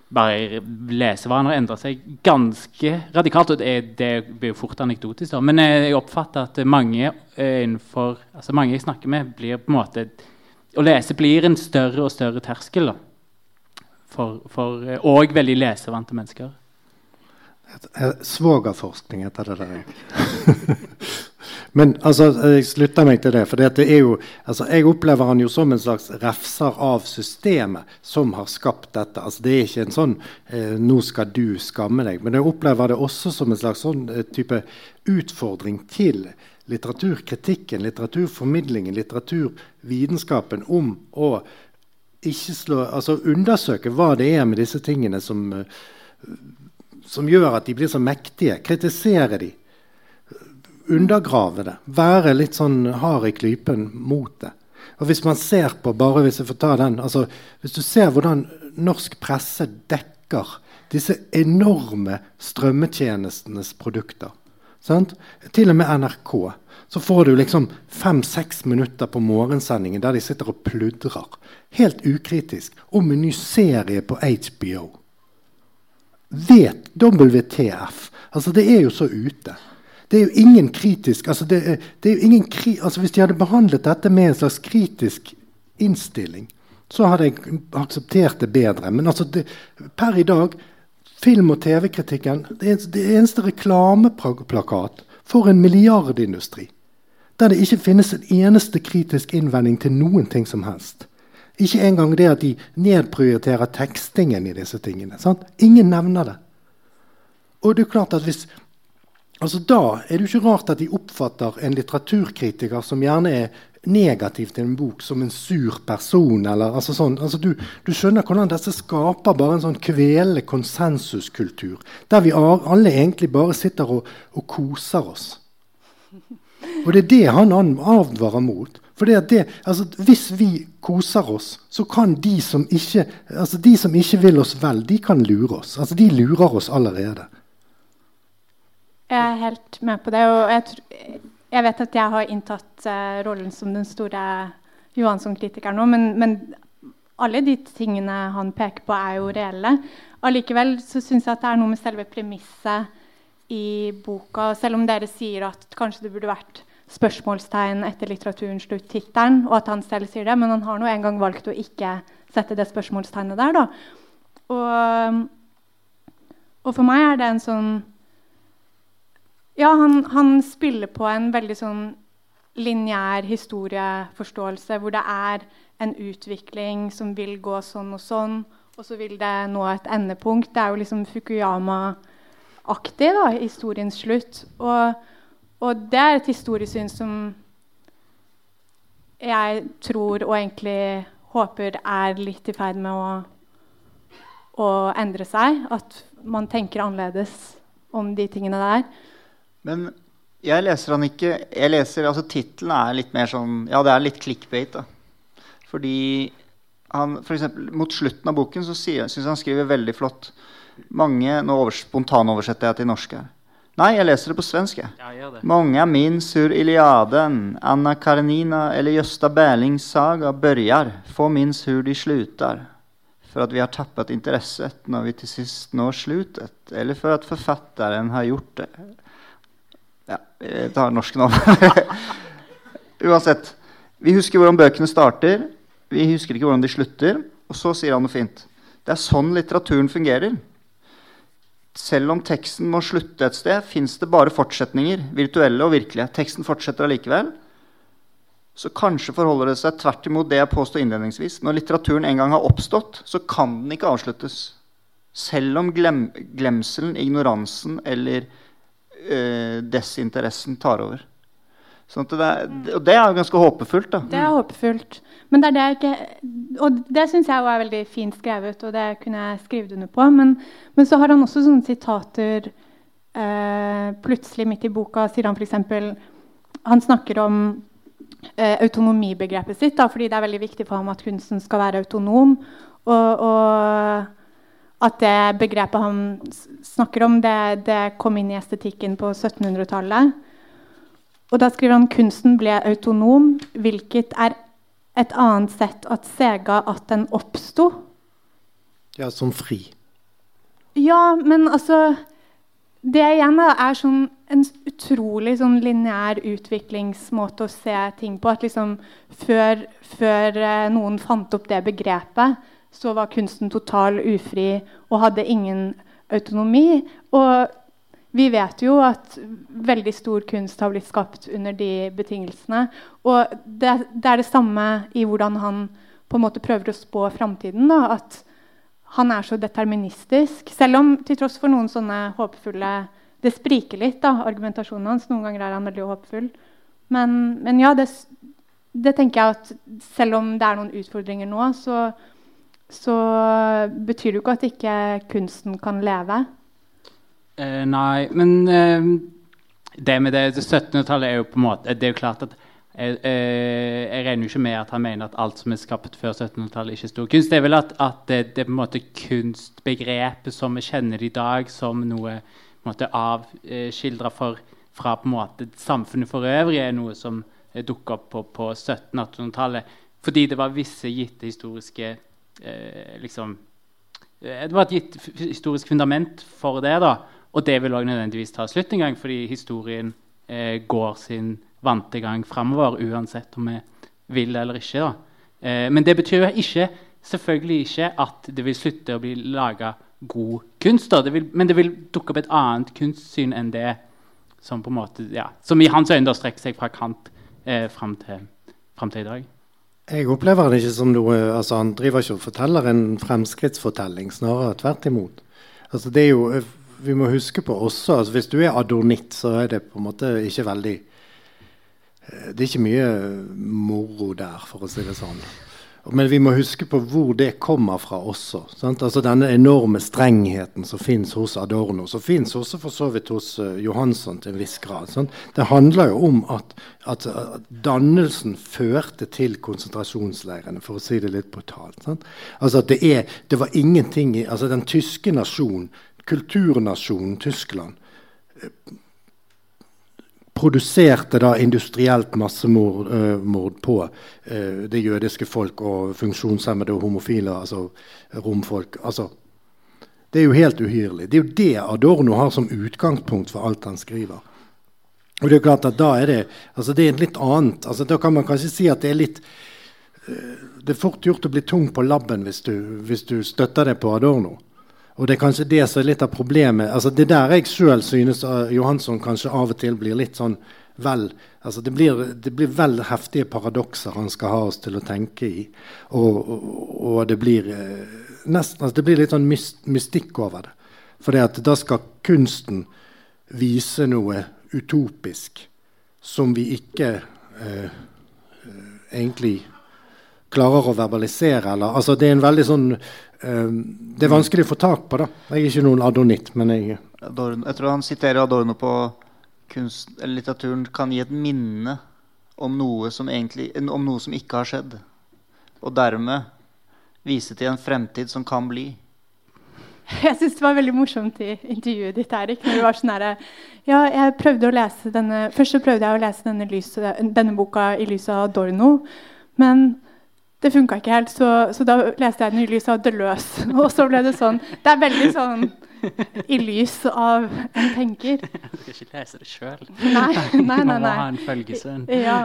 bare lesevaner endra seg ganske radikalt. og Det, blir jo fort anekdotisk, da. men eh, jeg oppfatter at mange eh, innenfor, altså mange jeg snakker med, blir på en måte Å lese blir en større og større terskel da. for, for eh, og veldig lesevante mennesker. Svogerforskning heter det der. Men altså, jeg slutter meg til det. For det er jo, altså, jeg opplever han jo som en slags refser av systemet som har skapt dette. Altså, det er ikke en sånn eh, 'nå skal du skamme deg', men jeg opplever det også som en slags sånn eh, type utfordring til litteraturkritikken, litteraturformidlingen, litteraturvitenskapen om å ikke slå, altså undersøke hva det er med disse tingene som, eh, som gjør at de blir så mektige. Kritisere de. Undergrave det. Være litt sånn hard i klypen mot det. Og hvis man ser på bare hvis jeg får ta den, altså hvis du ser hvordan norsk presse dekker disse enorme strømmetjenestenes produkter sant? Til og med NRK. Så får du liksom fem-seks minutter på morgensendingen der de sitter og pludrer helt ukritisk om en ny serie på HBO. Vet WTF. Altså, det er jo så ute. Det er jo ingen kritisk altså det det er jo ingen kri, altså Hvis de hadde behandlet dette med en slags kritisk innstilling, så hadde jeg akseptert det bedre. Men altså det, per i dag Film- og TV-kritikken det, det eneste reklameplakat for en milliardindustri. Der det ikke finnes en eneste kritisk innvending til noen ting som helst. Ikke engang det at de nedprioriterer tekstingen i disse tingene. Sant? Ingen nevner det. Og det er klart at hvis, altså Da er det jo ikke rart at de oppfatter en litteraturkritiker som gjerne er negativ til en bok, som en sur person. Eller, altså sånn, altså du, du skjønner hvordan disse skaper bare en sånn kvelende konsensuskultur. Der vi alle egentlig bare sitter og, og koser oss. Og det er det han an- advarer mot. For det, altså, Hvis vi koser oss, så kan de som ikke altså de som ikke vil oss vel, de kan lure oss. Altså De lurer oss allerede. Jeg er helt med på det. Og jeg, jeg vet at jeg har inntatt uh, rollen som den store Johansson-kritikeren nå, men, men alle de tingene han peker på, er jo reelle. Allikevel så syns jeg at det er noe med selve premisset i boka. Selv om dere sier at kanskje det burde vært spørsmålstegn etter litteraturens slutt-tittelen, og at han selv sier det, men han har nå en gang valgt å ikke sette det spørsmålstegnet der. da. Og, og for meg er det en sånn ja, han, han spiller på en veldig sånn lineær historieforståelse, hvor det er en utvikling som vil gå sånn og sånn, og så vil det nå et endepunkt. Det er jo liksom Fukuyama-aktig, da, historiens slutt. Og, og det er et historiesyn som jeg tror og egentlig håper er litt i ferd med å, å endre seg. At man tenker annerledes om de tingene der. Men jeg leser han ikke jeg leser, altså Tittelen er litt mer sånn Ja, det er litt clickbait. da. Fordi han, for eksempel, Mot slutten av boken så syns han skriver veldig flott. Mange, Nå over, spontanoversetter jeg til norsk her. Nei, jeg leser det på svensk. Ja, jeg det. Många min sur Iliaden, Anna Karenina eller Gösta Berlings saga børjar, Få min hur de slutar. For at vi har tappet interesset når vi til sist når slutet. Eller for at forfatteren har gjort det. Ja, vi tar norsk nå. Uansett. Vi husker hvordan bøkene starter. Vi husker ikke hvordan de slutter. Og så sier han noe fint. Det er sånn litteraturen fungerer. selv om teksten må slutte et sted, fins det bare fortsetninger, virtuelle og virkelige. Teksten fortsetter allikevel. Så kanskje forholder det seg tvert imot det jeg påstod innledningsvis. Når litteraturen en gang har oppstått, så kan den ikke avsluttes. Selv om glem glemselen, ignoransen eller øh, desinteressen tar over. Sånn det er, og det er jo ganske håpefullt. da. Det er håpefullt. Men det er det jeg ikke Og det syns jeg er veldig fint skrevet, og det kunne jeg skrevet under på. Men, men så har han også sånne sitater eh, Plutselig midt i boka sier han f.eks. Han snakker om eh, autonomibegrepet sitt, da, fordi det er veldig viktig for ham at kunsten skal være autonom. Og, og at det begrepet han snakker om, det, det kom inn i estetikken på 1700-tallet. Og da skriver han kunsten ble autonom, hvilket er et annet sett at sega at den oppsto. Ja, som fri. Ja, men altså Det igjen er sånn en utrolig sånn lineær utviklingsmåte å se ting på. At liksom før, før eh, noen fant opp det begrepet, så var kunsten total ufri og hadde ingen autonomi. Og vi vet jo at veldig stor kunst har blitt skapt under de betingelsene. Og det, det er det samme i hvordan han på en måte prøver å spå framtiden. At han er så deterministisk. Selv om til tross for noen sånne håpefulle Det spriker litt, da, argumentasjonen hans. Noen ganger er han veldig håpefull. Men, men ja, det, det, tenker jeg at selv om det er noen utfordringer nå, så, så betyr det jo ikke at ikke kunsten kan leve. Eh, nei, men eh, det med det, det 1700-tallet er jo på en måte Det er jo klart at jeg, eh, jeg, regner jo ikke med at han mener at alt som er skapt før 1700-tallet, ikke er stor kunst. Det er vel at, at det, det, er på en måte kunstbegrepet som vi kjenner det i dag, som noe avskildra fra på en måte samfunnet for øvrig, er noe som dukka opp på, på 1700-1800-tallet. Fordi det var visse gitte historiske eh, liksom, Det var et gitt historisk fundament for det. da, og det vil også nødvendigvis ta slutt en gang, fordi historien eh, går sin vante gang framover, uansett om vi vil eller ikke. Eh, men det betyr jo ikke, selvfølgelig ikke at det vil slutte å bli laga god kunst. Det vil, men det vil dukke opp et annet kunstsyn enn det som på en måte, ja, som i hans øyne strekker seg fra Kant eh, fram, til, til i dag. Jeg opplever det ikke som noe altså Han driver ikke og forteller en fremskrittsfortelling, snarere tvert imot. Altså det er jo vi må huske på også altså Hvis du er adornitt, så er det på en måte ikke veldig eh, Det er ikke mye moro der, for å si det sånn. Men vi må huske på hvor det kommer fra også. Sant? Altså Denne enorme strengheten som fins hos Adorno, som fins også for så vidt hos uh, Johansson til en viss grad. Sant? Det handler jo om at, at, at, dannelsen førte til konsentrasjonsleirene, for å si det litt brutalt. Sant? Altså at det, er, det var ingenting i altså Den tyske nasjonen kulturnasjonen Tyskland eh, produserte da industrielt massemord uh, på uh, det jødiske folk og funksjonshemmede og homofile, altså romfolk. Altså, det er jo helt uhyrlig. Det er jo det Adorno har som utgangspunkt for alt han skriver. Og Det er klart at da er det altså det er litt annet. Altså da kan man kanskje si at det er litt uh, Det er fort gjort å bli tung på labben hvis du, hvis du støtter det på Adorno. Og det er kanskje det som er litt av problemet. Altså, det der jeg sjøl synes uh, Johansson kanskje av og til blir litt sånn vel altså det, blir, det blir vel heftige paradokser han skal ha oss til å tenke i. Og, og, og det blir uh, nesten altså, Det blir litt sånn mystikk over det. For da skal kunsten vise noe utopisk som vi ikke uh, egentlig klarer å verbalisere. Eller, altså, det er en veldig sånn uh, det er vanskelig å få tak på. da. Jeg er ikke noen adonitt, men jeg Adorno, Jeg tror han siterer Adorno på kunst, litteraturen kan gi et minne om noe, som egentlig, om noe som ikke har skjedd. Og dermed vise til en fremtid som kan bli. Jeg syns det var veldig morsomt i intervjuet ditt, Erik. når du var sånn her, ja, jeg prøvde å lese denne, Først så prøvde jeg å lese denne, lyset, denne boka i lys av Adorno. Men det funka ikke helt, så, så, da leste jeg den i lys av Deleuze. Og så ble det sånn. Det er veldig sånn i lys av en tenker. Du skal ikke lese det sjøl. Nei, nei, nei, nei. Du må ha en følgesønn. Ja.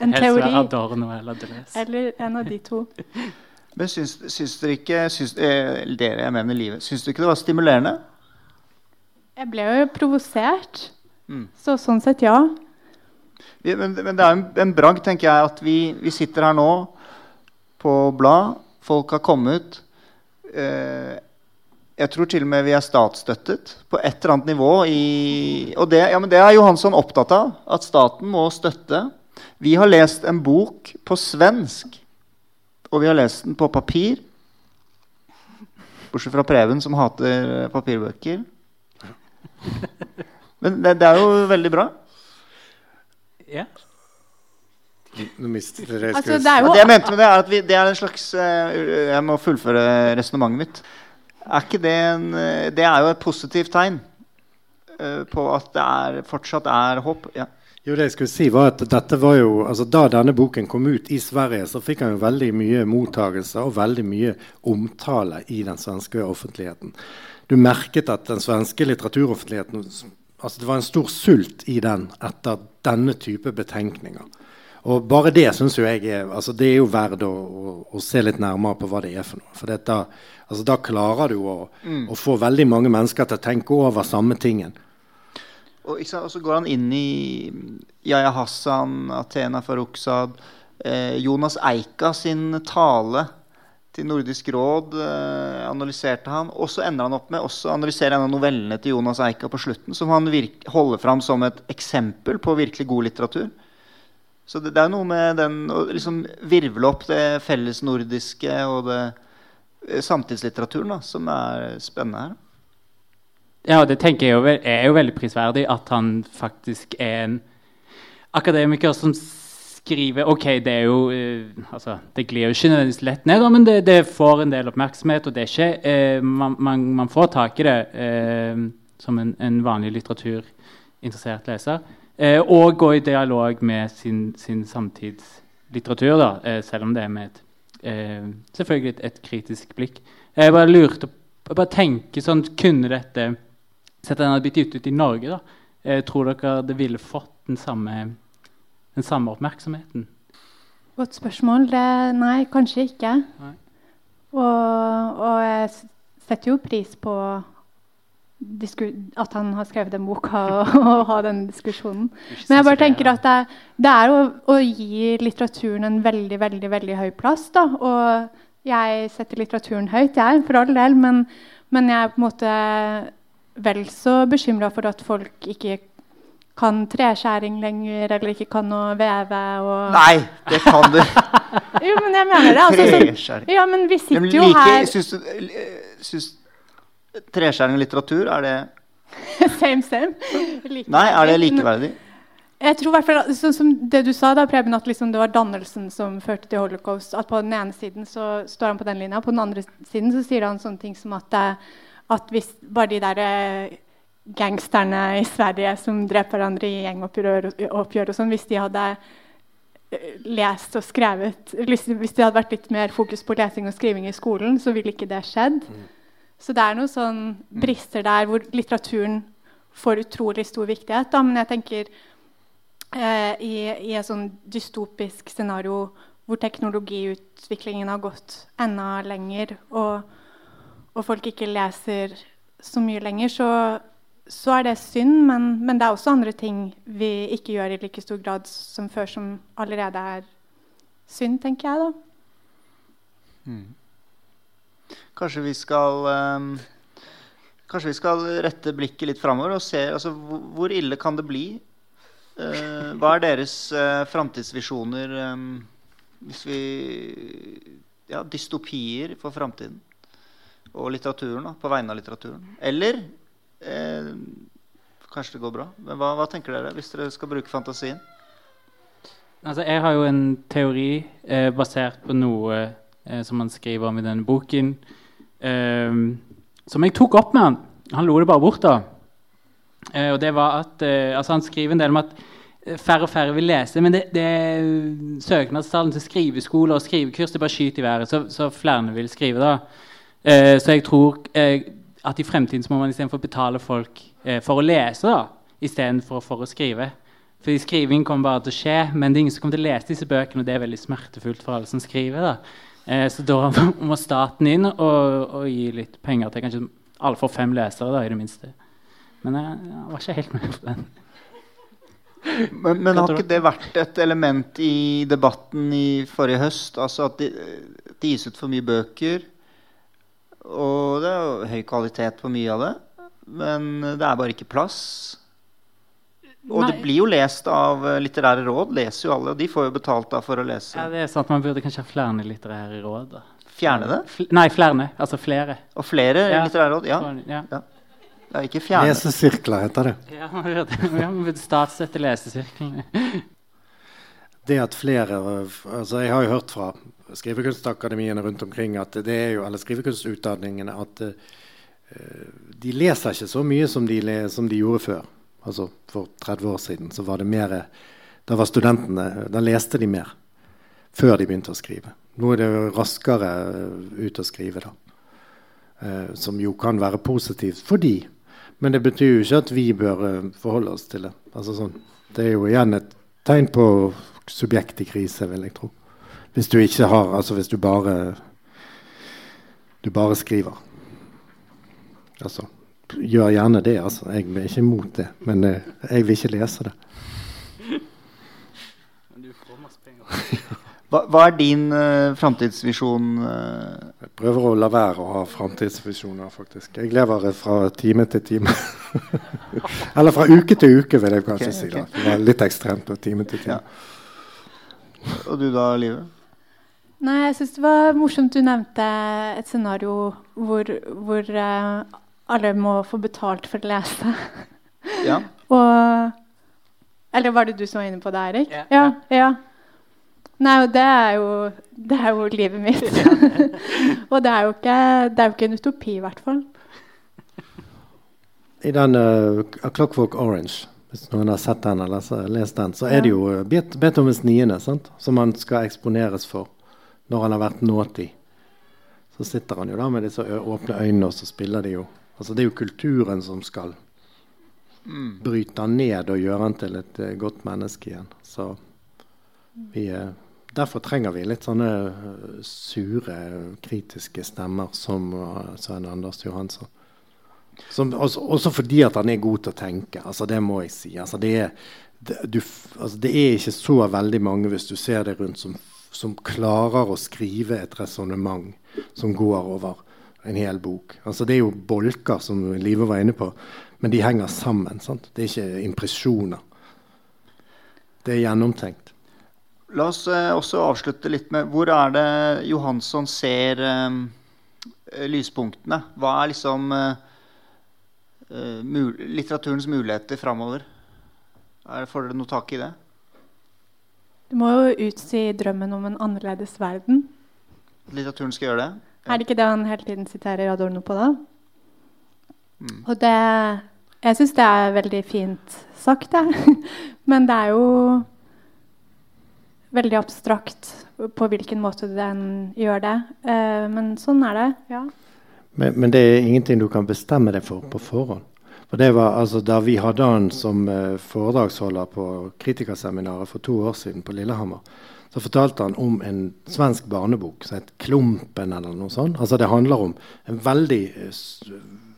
en teori. Eller Deleuze. Eller en av de to. Men syns, syns dere ikke syns, eh, dere, jeg mener livet, syns dere ikke det var stimulerende Jeg ble jo provosert. Mm. Så sånn sett, ja. Men, men det er en, en bragd, tenker jeg, at vi, vi sitter her nå på blad. Folk har kommet. Eh, jeg tror til og med vi er statsstøttet på et eller annet nivå. I, og det, ja, det er Johansson opptatt av. At staten må støtte. Vi har lest en bok på svensk, og vi har lest den på papir. Bortsett fra Preben, som hater papirbøker. Men det, det er jo veldig bra. Ja. Nå mistet jeg det jeg Altså, det er jo det jeg mente med det, er at vi, det er en slags eh, Jeg må fullføre resonnementet mitt. Er ikke det en eh, Det er jo et positivt tegn eh, på at det er, fortsatt er håp. Ja. Jo, det jeg skulle si var at dette var jo, altså Da denne boken kom ut i Sverige, så fikk han jo veldig mye mottagelse og veldig mye omtale i den svenske offentligheten. Du merket at den svenske litteraturoffentligheten altså Det var en stor sult i den etter denne type betenkninger. Og bare det syns jo jeg er altså det er jo verdt å, å, å, se litt nærmere på hva det er for noe. For dette, altså da klarer du å, å få veldig mange mennesker til å tenke over samme tingen. Og, så går han inn i Yahya Hassan, Athena Farrokhzad, eh, Jonas Eika sin tale til Nordisk råd eh, analyserte han. Og så ender han opp med også analysere en av novellene til Jonas Eika på slutten, som han virke, holder fram som et eksempel på virkelig god litteratur. Så det, det er noe med den å liksom virvle opp det fellesnordiske og det eh, samtidslitteraturen da, som er spennende her. Ja, det tenker jeg jo, er jo veldig prisverdig at han faktisk er en akademiker som skriver Ok, det er jo eh, altså, Det glir jo ikke nødvendigvis lett ned, men det, det får en del oppmerksomhet. Og det er ikke eh, man, man, man får tak i det eh, som en, en vanlig litteraturinteressert leser. Eh, og gå i dialog med sin, sin samtidslitteratur, da, eh, selv om det er med et eh, selvfølgelig et, et kritisk blikk. Jeg bare lurte jeg bare tenker sånn, Kunne dette Sett den hadde blitt gitt ut i Norge, da, eh, tror dere det ville fått den samme, den samme oppmerksomheten? Godt spørsmål. Det, nei, kanskje ikke. Nei. Og, og jeg setter jo pris på at han har skrevet den boka og, og har den diskusjonen. Men jeg bare tenker at det, det er å, å gi litteraturen en veldig veldig, veldig høy plass. da, Og jeg setter litteraturen høyt, jeg, for all del. Men, men jeg er på en måte vel så bekymra for at folk ikke kan treskjæring lenger, eller ikke kan å veve. Og... Nei, det kan du! Jo, men jeg mener det. Altså, sånn, ja, men vi Men sitter jo her syns du eh, syns treskjæring og litteratur, er det Same, same. Likeverdig. Nei, er det likeverdig? Jeg tror i hvert fall, sånn som det du sa da, Preben, at liksom det var dannelsen som førte til holocaust. At på den ene siden så står han på den linja, på den andre siden så sier han sånne ting som at, eh, at hvis bare de der eh, gangsterne i Sverige som dreper hverandre i gjengoppgjør og, og sånn, hvis de hadde eh, lest og skrevet Hvis det hadde vært litt mer fokus på lesing og skriving i skolen, så ville ikke det skjedd. Så det er noen sånn brister der hvor litteraturen får utrolig stor viktighet. Da. Men jeg tenker eh, i, i et sånn dystopisk scenario hvor teknologiutviklingen har gått enda lenger, og, og folk ikke leser så mye lenger, så, så er det synd. Men, men det er også andre ting vi ikke gjør i like stor grad som før, som allerede er synd, tenker jeg. da. Kanskje vi skal um Kanskje vi skal rette blikket litt framover og se altså, hvor, ille kan det bli? Uh, hva er deres uh, framtidsvisjoner um, hvis vi Ja, dystopier for framtiden? Og litteraturen, da, på vegne av litteraturen. Eller eh, Kanskje det går bra. Men hva, hva tenker dere hvis dere skal bruke fantasien? Altså, jeg har jo en teori eh, basert på noe eh, som man skriver om i denne boken, eh, som jeg tok opp med han. Han lo det bare bort, da. Eh, og det var at, eh, altså Han skriver en del om at eh, færre og færre vil lese, men det, det søknadstallene til skriveskoler og skrivekurs det bare skyter i været, så, så flere vil skrive. da. Eh, så jeg tror eh, at i fremtiden så må man istedenfor betale folk for å lese, da, istedenfor for å skrive. Fordi skriving kommer bare til å skje, men det er ingen som kommer til å lese disse bøkene, og det er veldig smertefullt for alle som skriver. da. Eh, så da må staten inn og, og gi litt penger til kanskje alle får fem lesere, da, i det minste. Men jeg, jeg var ikke helt med på den. Men, men har ikke det vært et element i debatten i forrige høst? Altså at det de gis ut for mye bøker, og det er jo høy kvalitet på mye av det. Men det er bare ikke plass. Og det blir jo lest av eh, litterære råd. Leser jo alle, og de får jo betalt da for å lese. Ja, det er sant, Man burde kanskje ha flere litterære råd. da. Fjerne det? Fl nei, flere. Altså flere. Og flere Ja. litterære råd? Ja. Ja. ja. Ikke fjerne. Lesesirkler heter det. Ja, man burde, ja, statsstøtte lesesirklene. det at flere altså Jeg har jo hørt fra skrivekunstakademiene rundt omkring at det er jo, eller skrivekunstutdanningene at uh, de leser ikke så mye som de, le, som de gjorde før. Altså For 30 år siden så var det mer Da var studentene Da leste de mer før de begynte å skrive. Nå er det jo raskere eh, ut å skrive, da. Eh, som jo kan være positivt for de. Men det betyr jo ikke at vi bør eh, forholde oss til det. Altså sånn. Det er jo igjen et tegn på subjekt i krise, vil jeg tro. Hvis du ikke har Altså hvis du bare Du bare skriver. Altså Gjør gjerne det, altså. Jeg er ikke imot det. Men eh, jeg vil ikke lese det. Hva, hva er din uh, framtidsvisjon? Uh? Jeg prøver å la være å ha framtidsvisjoner, faktisk. Jeg lever fra time til time. Eller fra uke til uke, vil jeg kanskje okay, si. da. Det var litt ekstremt. Og time til time. Og du da, Live? Nei, jeg syns det var morsomt du nevnte et scenario hvor, hvor eh, alle må få betalt for å lese. Ja. Og Eller var det du som var inne på det, Erik? Ja. ja. ja. Nei, og det er jo, det er jo livet mitt. og det er, jo ikke, det er jo ikke en utopi, i hvert fall. I den uh, A Clockwork Orange, hvis noen har sett den eller så- lest den, så er det jo uh, Bet Beethovens niende sant? som han skal eksponeres for når han har vært nåtid. Så sitter han jo da med disse åpne øynene, og så spiller de jo Altså Det er jo kulturen som skal bryte han ned og gjøre han til et eh, godt menneske igjen. Så vi eh, Derfor trenger vi litt sånne eh, sure, kritiske stemmer som Svein Anders Johansson. Som, også, også fordi at han er god til å tenke. Altså, det må jeg si. Altså, det, er, det, du, altså, det er ikke så veldig mange, hvis du ser det rundt, som, som klarer å skrive et resonnement som går over en hel bok. Altså, det er jo bolker, som Live var inne på, men de henger sammen. Sant? Det er ikke impresjoner. Det er gjennomtenkt. La oss eh, også avslutte litt med hvor er det Johansson ser eh, lyspunktene? Hva er liksom eh, eh, mul litteraturens muligheter framover? Er, får dere noe tak i det? Du må jo utsi drømmen om en annerledes verden. Litteraturen skal gjøre det? Er det ikke det han hele tiden siterer Adorno på, da? Mm. Og det Jeg syns det er veldig fint sagt, jeg. Men det er jo veldig abstrakt på hvilken måte den gjør det. Eh, men sånn er det. ja. Men, men det er ingenting du kan bestemme deg for på forhånd. For det var altså Da vi hadde han som eh, foredragsholder på kritikerseminaret for to år siden på Lillehammer, så fortalte han om en svensk barnebok som het 'Klumpen'. eller noe sånt. Altså Det handler om en veldig eh,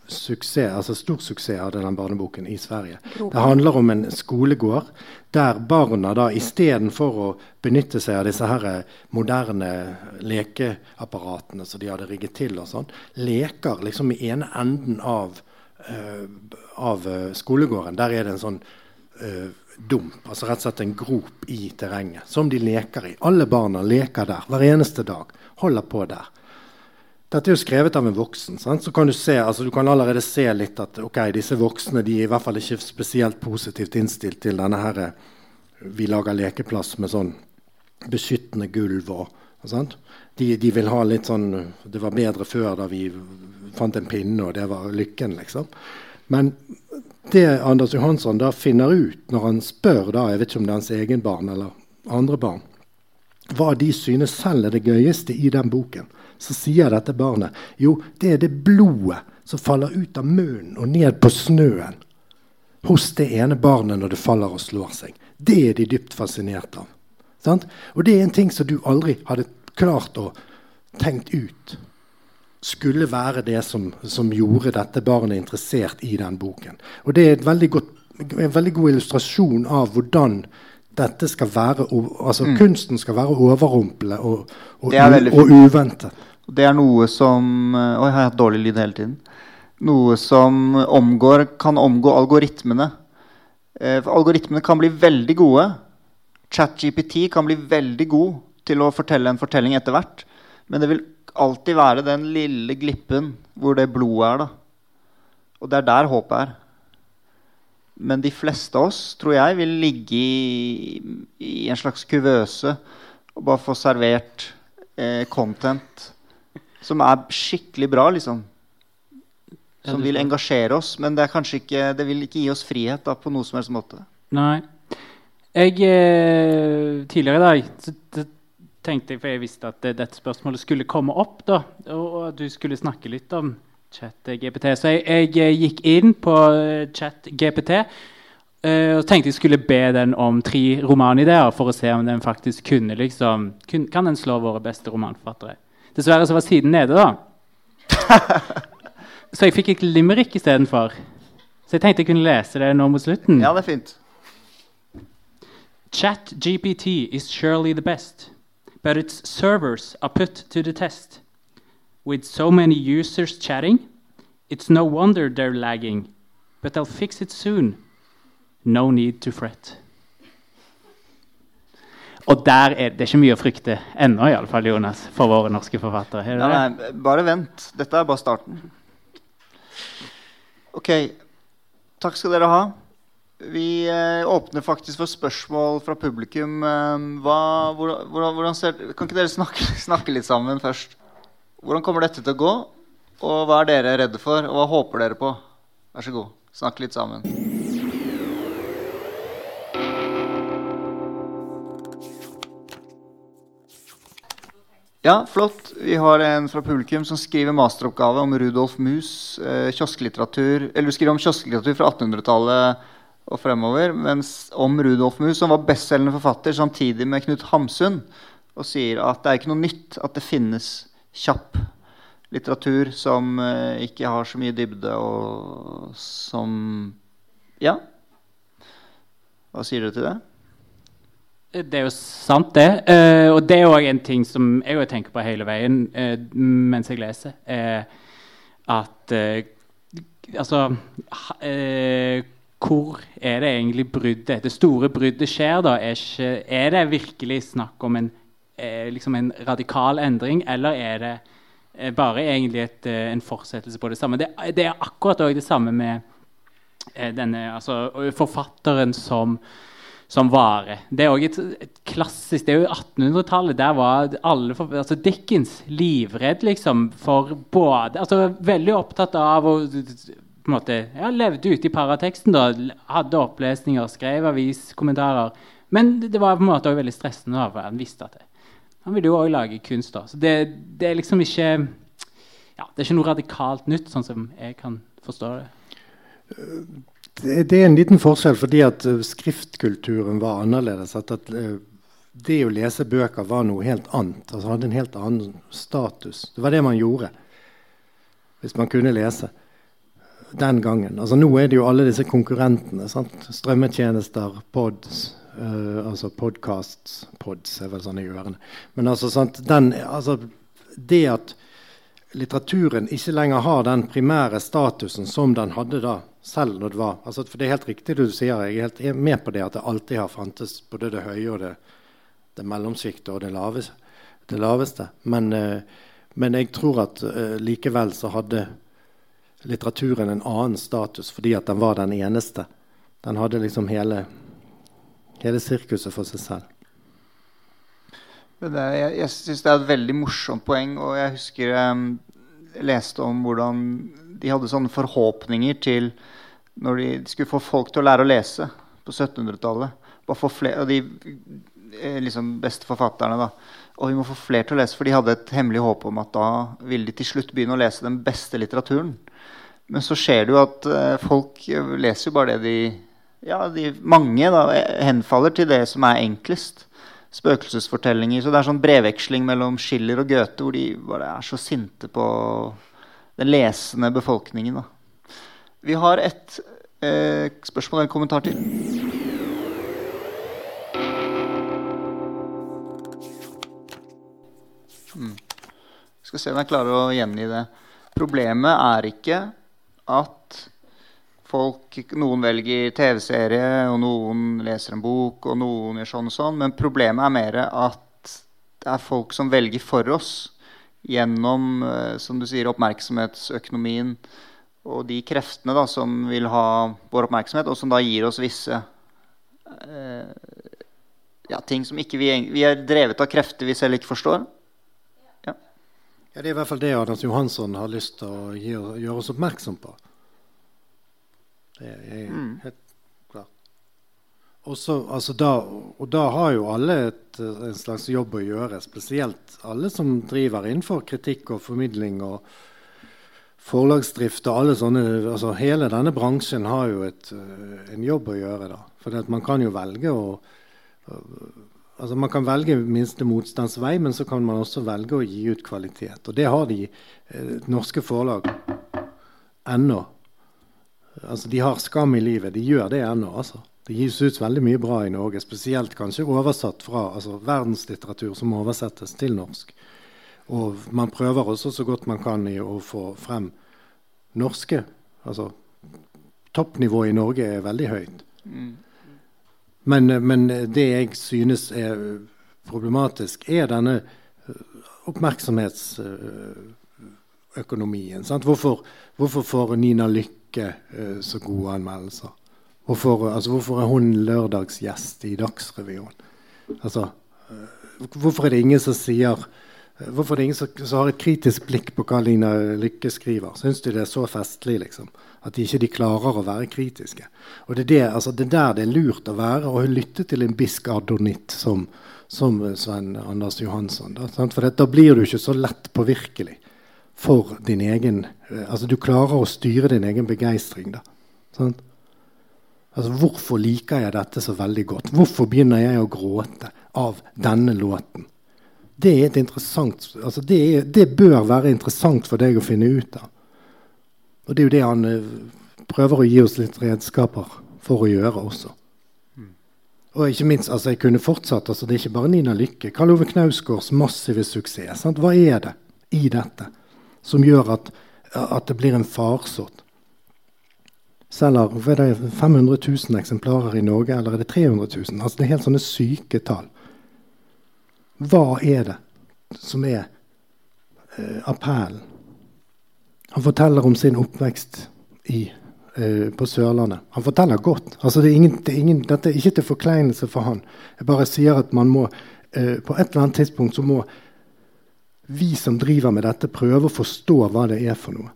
suksess, altså stor suksess hadde den barneboken i Sverige. Det handler om en skolegård der barna da istedenfor å benytte seg av disse her eh, moderne lekeapparatene som de hadde rigget til, og sånn, leker liksom i ene enden av, uh, av skolegården. Der er det en sånn eh, dump, altså rett og slett en grop i terrenget, som de leker i. Alle barna leker der hver eneste dag. Holder på der. Dette er jo skrevet av en voksen. Sant? Så kan du, se, altså du kan allerede se litt at okay, disse voksne er i hvert fall ikke spesielt positivt innstilt til denne her eh, Vi lager lekeplass med sånn beskyttende gulv og, og? De, de vil ha litt sånn Det var bedre før da vi fant en pinne, og det var lykken, liksom. Men det Anders Johansson da finner ut når han spør da, jeg vet ikke om det er hans egen barn eller andre barn, hva de synes selv er det gøyeste i den boken, så sier dette barnet jo, det er det blodet som faller ut av munnen og ned på snøen hos det ene barnet når det faller og slår seg. Det er de dypt fascinert av. Sant? Og det er en ting som du aldri hadde klart å tenkt ut. Skulle være det som, som, gjorde dette barnet interessert i den boken. Og Det er veldig godt, en veldig god illustrasjon av hvordan dette skal være, altså mm. kunsten skal være overrumplende og, og, og, uventet. Det er noe som Oi, har jeg hatt dårlig lyd hele tiden? Noe som omgår, kan omgå algoritmene. Eh, algoritmene kan bli veldig gode. ChatGPT kan bli veldig god til å fortelle en fortelling etter hvert. Men det vil alltid være den lille glippen hvor det blodet er. da. Og det er der håpet er. Men de fleste av oss tror jeg vil ligge i, i en slags kuvøse og bare få servert eh, content som er skikkelig bra, liksom. Som vil engasjere oss, men det, ikke, det vil ikke gi oss frihet da, på noe som helst måte. Nei. Jeg eh, Tidligere i dag tenkte jeg, for jeg visste at dette spørsmålet skulle komme opp, da, og at du skulle snakke litt om ChatGPT. Så jeg, jeg, eh, gikk inn på eh, ChatGPT og tenkte jeg skulle be den om tre romanideer for å se om den faktisk kunne liksom, kun, Kan den slå våre beste romanforfattere? Dessverre så var siden nede, da. så jeg fikk et limerick istedenfor. Så jeg tenkte jeg kunne lese det nå mot slutten. Ja, det er fint. ChatGPT is surely the best. But its servers are put to the test. With so many users chatting, it's no wonder they're lagging, but they'll fix it soon. No need to fret. Og der er det ikke mye å frykte ennå, i alle fall, Jonas, for våre norske forfattere. Nei, nei, bare vent. Dette er bare starten. OK. Takk skal dere ha. Vi eh, åpner faktisk for spørsmål fra publikum. Eh, hva, hvordan, hvordan ser, kan ikke dere snakke, snakke, litt sammen først? Hvordan kommer dette til å gå? Og hva er dere redde for? Og hva håper dere på? Vær så god, snakk litt sammen. Ja, flott. Vi har en fra publikum som skriver masteroppgave om Rudolf Mus. Eh, kiosklitteratur, eller du skriver om kiosklitteratur fra 1800-tallet og fremover. Mens om Rudolf Mus, som var bestselgende forfatter samtidig med Knut Hamsun, og sier at det er ikke noe nytt at det finnes kjapp litteratur som uh, ikke har så mye dybde, og som Ja. Hva sier dere til det? Det er jo sant, det. Uh, og det er òg en ting som jeg tenker på hele veien uh, mens jeg leser. at altså hvor er det egentlig bruddet, det store bruddet skjer? da? Er, ikke, er det virkelig snakk om en, eh, liksom en, radikal endring, eller er det eh, bare egentlig et, eh, en fortsettelse på det samme? Det, det er akkurat òg det samme med denne altså, forfatteren som, som vare. Det er også et, et, klassisk, det er jo 1800-tallet. Der var alle for, altså Dickens livredd liksom, for både altså Veldig opptatt av å på en måte, ja, levde ute i parateksten. da, Hadde opplesninger, skrev aviskommentarer. Men det var på en måte også veldig stressende. da, for Han visste at det. Han ville jo òg lage kunst. da, så det, det, er liksom ikke ja, det er ikke noe radikalt nytt, sånn som jeg kan forstå det. Det, er en liten forskjell fordi at uh, skriftkulturen var annerledes. at, at uh, det å lese bøker var noe helt annet. altså Hadde en helt annen status. Det var det man gjorde hvis man kunne lese den gangen. Altså Nå er det jo alle disse konkurrentene. Sant? Strømmetjenester, pods, uh, altså podcasts Pods er vel sånn i ørene. Men altså, sant? Den, altså, det at litteraturen ikke lenger har den primære statusen som den hadde da, selv når det var altså, For det er helt riktig det du sier, jeg er helt med på det at det alltid har fantes både det høye og det, det mellomsjiktet og det laveste. Det laveste. Men, uh, men jeg tror at uh, likevel så hadde litteraturen en annen status fordi at den var den eneste. Den hadde liksom hele, hele sirkuset for seg selv. Det, jeg jeg syns det er et veldig morsomt poeng. Og jeg husker um, jeg leste om hvordan de hadde sånne forhåpninger til når de, de skulle få folk til å lære å lese på 1700-tallet. Og de eh, liksom beste forfatterne. da. Og vi må få flere til å lese, for de hadde et hemmelig håp om at da ville de til slutt begynne å lese den beste litteraturen. Men så skjer det jo at uh, folk leser jo bare det de Ja, de, mange da, henfaller til det som er enklest. spøkelsesfortellinger. Så det er sånn brevveksling mellom Schiller og Goethe hvor de bare er så sinte på den lesende befolkningen. Da. Vi har et eh, spørsmål eller en kommentar til. Hmm. Skal se om jeg klarer å gjengi det. Problemet er ikke at folk, noen velger TV-serie, og noen leser en bok, og noen gjør sånn og sånn. Men problemet er mer at det er folk som velger for oss gjennom eh, som du sier, oppmerksomhetsøkonomien og de kreftene da, som vil ha vår oppmerksomhet, og som da gir oss visse eh, ja, ting som ikke vi, vi er drevet av krefter vi selv ikke forstår. Ja. Det er i hvert fall det Anders Johansson har lyst til å gjøre oss oppmerksom på. Det er mm. helt klart. Også, altså da, og da har jo alle et, en slags jobb å gjøre, spesielt alle som driver innenfor kritikk og formidling og forlagsdrift og alle sånne altså Hele denne bransjen har jo et, en jobb å gjøre. da. For man kan jo velge å altså Man kan velge minste motstands vei, men så kan man også velge å gi ut kvalitet. Og det har de eh, norske forlag ennå Altså, de har skam i livet. De gjør det ennå. Altså. Det gis ut veldig mye bra i Norge, spesielt kanskje oversatt fra altså, verdenslitteratur som oversettes til norsk. Og man prøver også så godt man kan i å få frem norske Altså toppnivået i Norge er veldig høyt. Mm. Men, men, det jeg synes er problematisk, er denne oppmerksomhetsøkonomien. Hvorfor, hvorfor får Nina Lykke uh, så gode anmeldelser. Hvorfor, altså, hvorfor, er hun lørdagsgjest i Dagsrevyen? Altså, uh, hvorfor er det ingen som sier Hvorfor er det ingen som, har et kritisk blikk på hva Lina Lykke skriver? Syns de det er så festlig liksom, at de ikke de klarer å være kritiske? Og Det er, det, altså, det er der det er lurt å være, og lytte til en bisk adonitt som, som Svein Anders Johansson. Da, For da blir du ikke så lett påvirkelig for din egen eh, Altså du klarer å styre din egen begeistring. Altså, hvorfor liker jeg dette så veldig godt? Hvorfor begynner jeg å gråte av denne låten? Det, er altså det, er, det bør være interessant for deg å finne ut av. Og det er jo det han eh, prøver å gi oss litt redskaper for å gjøre også. Og ikke minst, altså Jeg kunne fortsatt. altså Det er ikke bare Nina Lykke. Karl Ove Knausgårds massive suksess. Sant? Hva er det i dette? som gjør at, at det blir en farsott. Selger er det 500 000 eksemplarer i Norge, eller er det 300 000? Altså, det er helt sånne syke tall. Hva er det som er eh, appellen? Han forteller om sin oppvekst i, eh, på Sørlandet. Han forteller godt. Altså, det er ingen, det er ingen, dette er ikke til forkleinelse for han. Jeg bare sier at man må eh, på et eller annet tidspunkt så må vi som driver med dette, prøve å forstå hva det er for noe.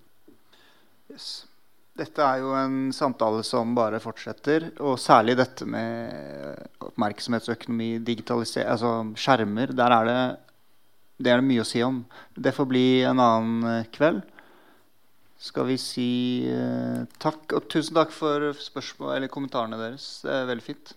Yes. Dette er jo en samtale som bare fortsetter. Og særlig dette med oppmerksomhetsøkonomi, digitalisering, altså skjermer. Der er det, det er det mye å si om. Det får bli en annen eh, kveld. Skal vi si uh, takk. Og tusen takk for spørsmål eller kommentarene deres. Det er veldig fint.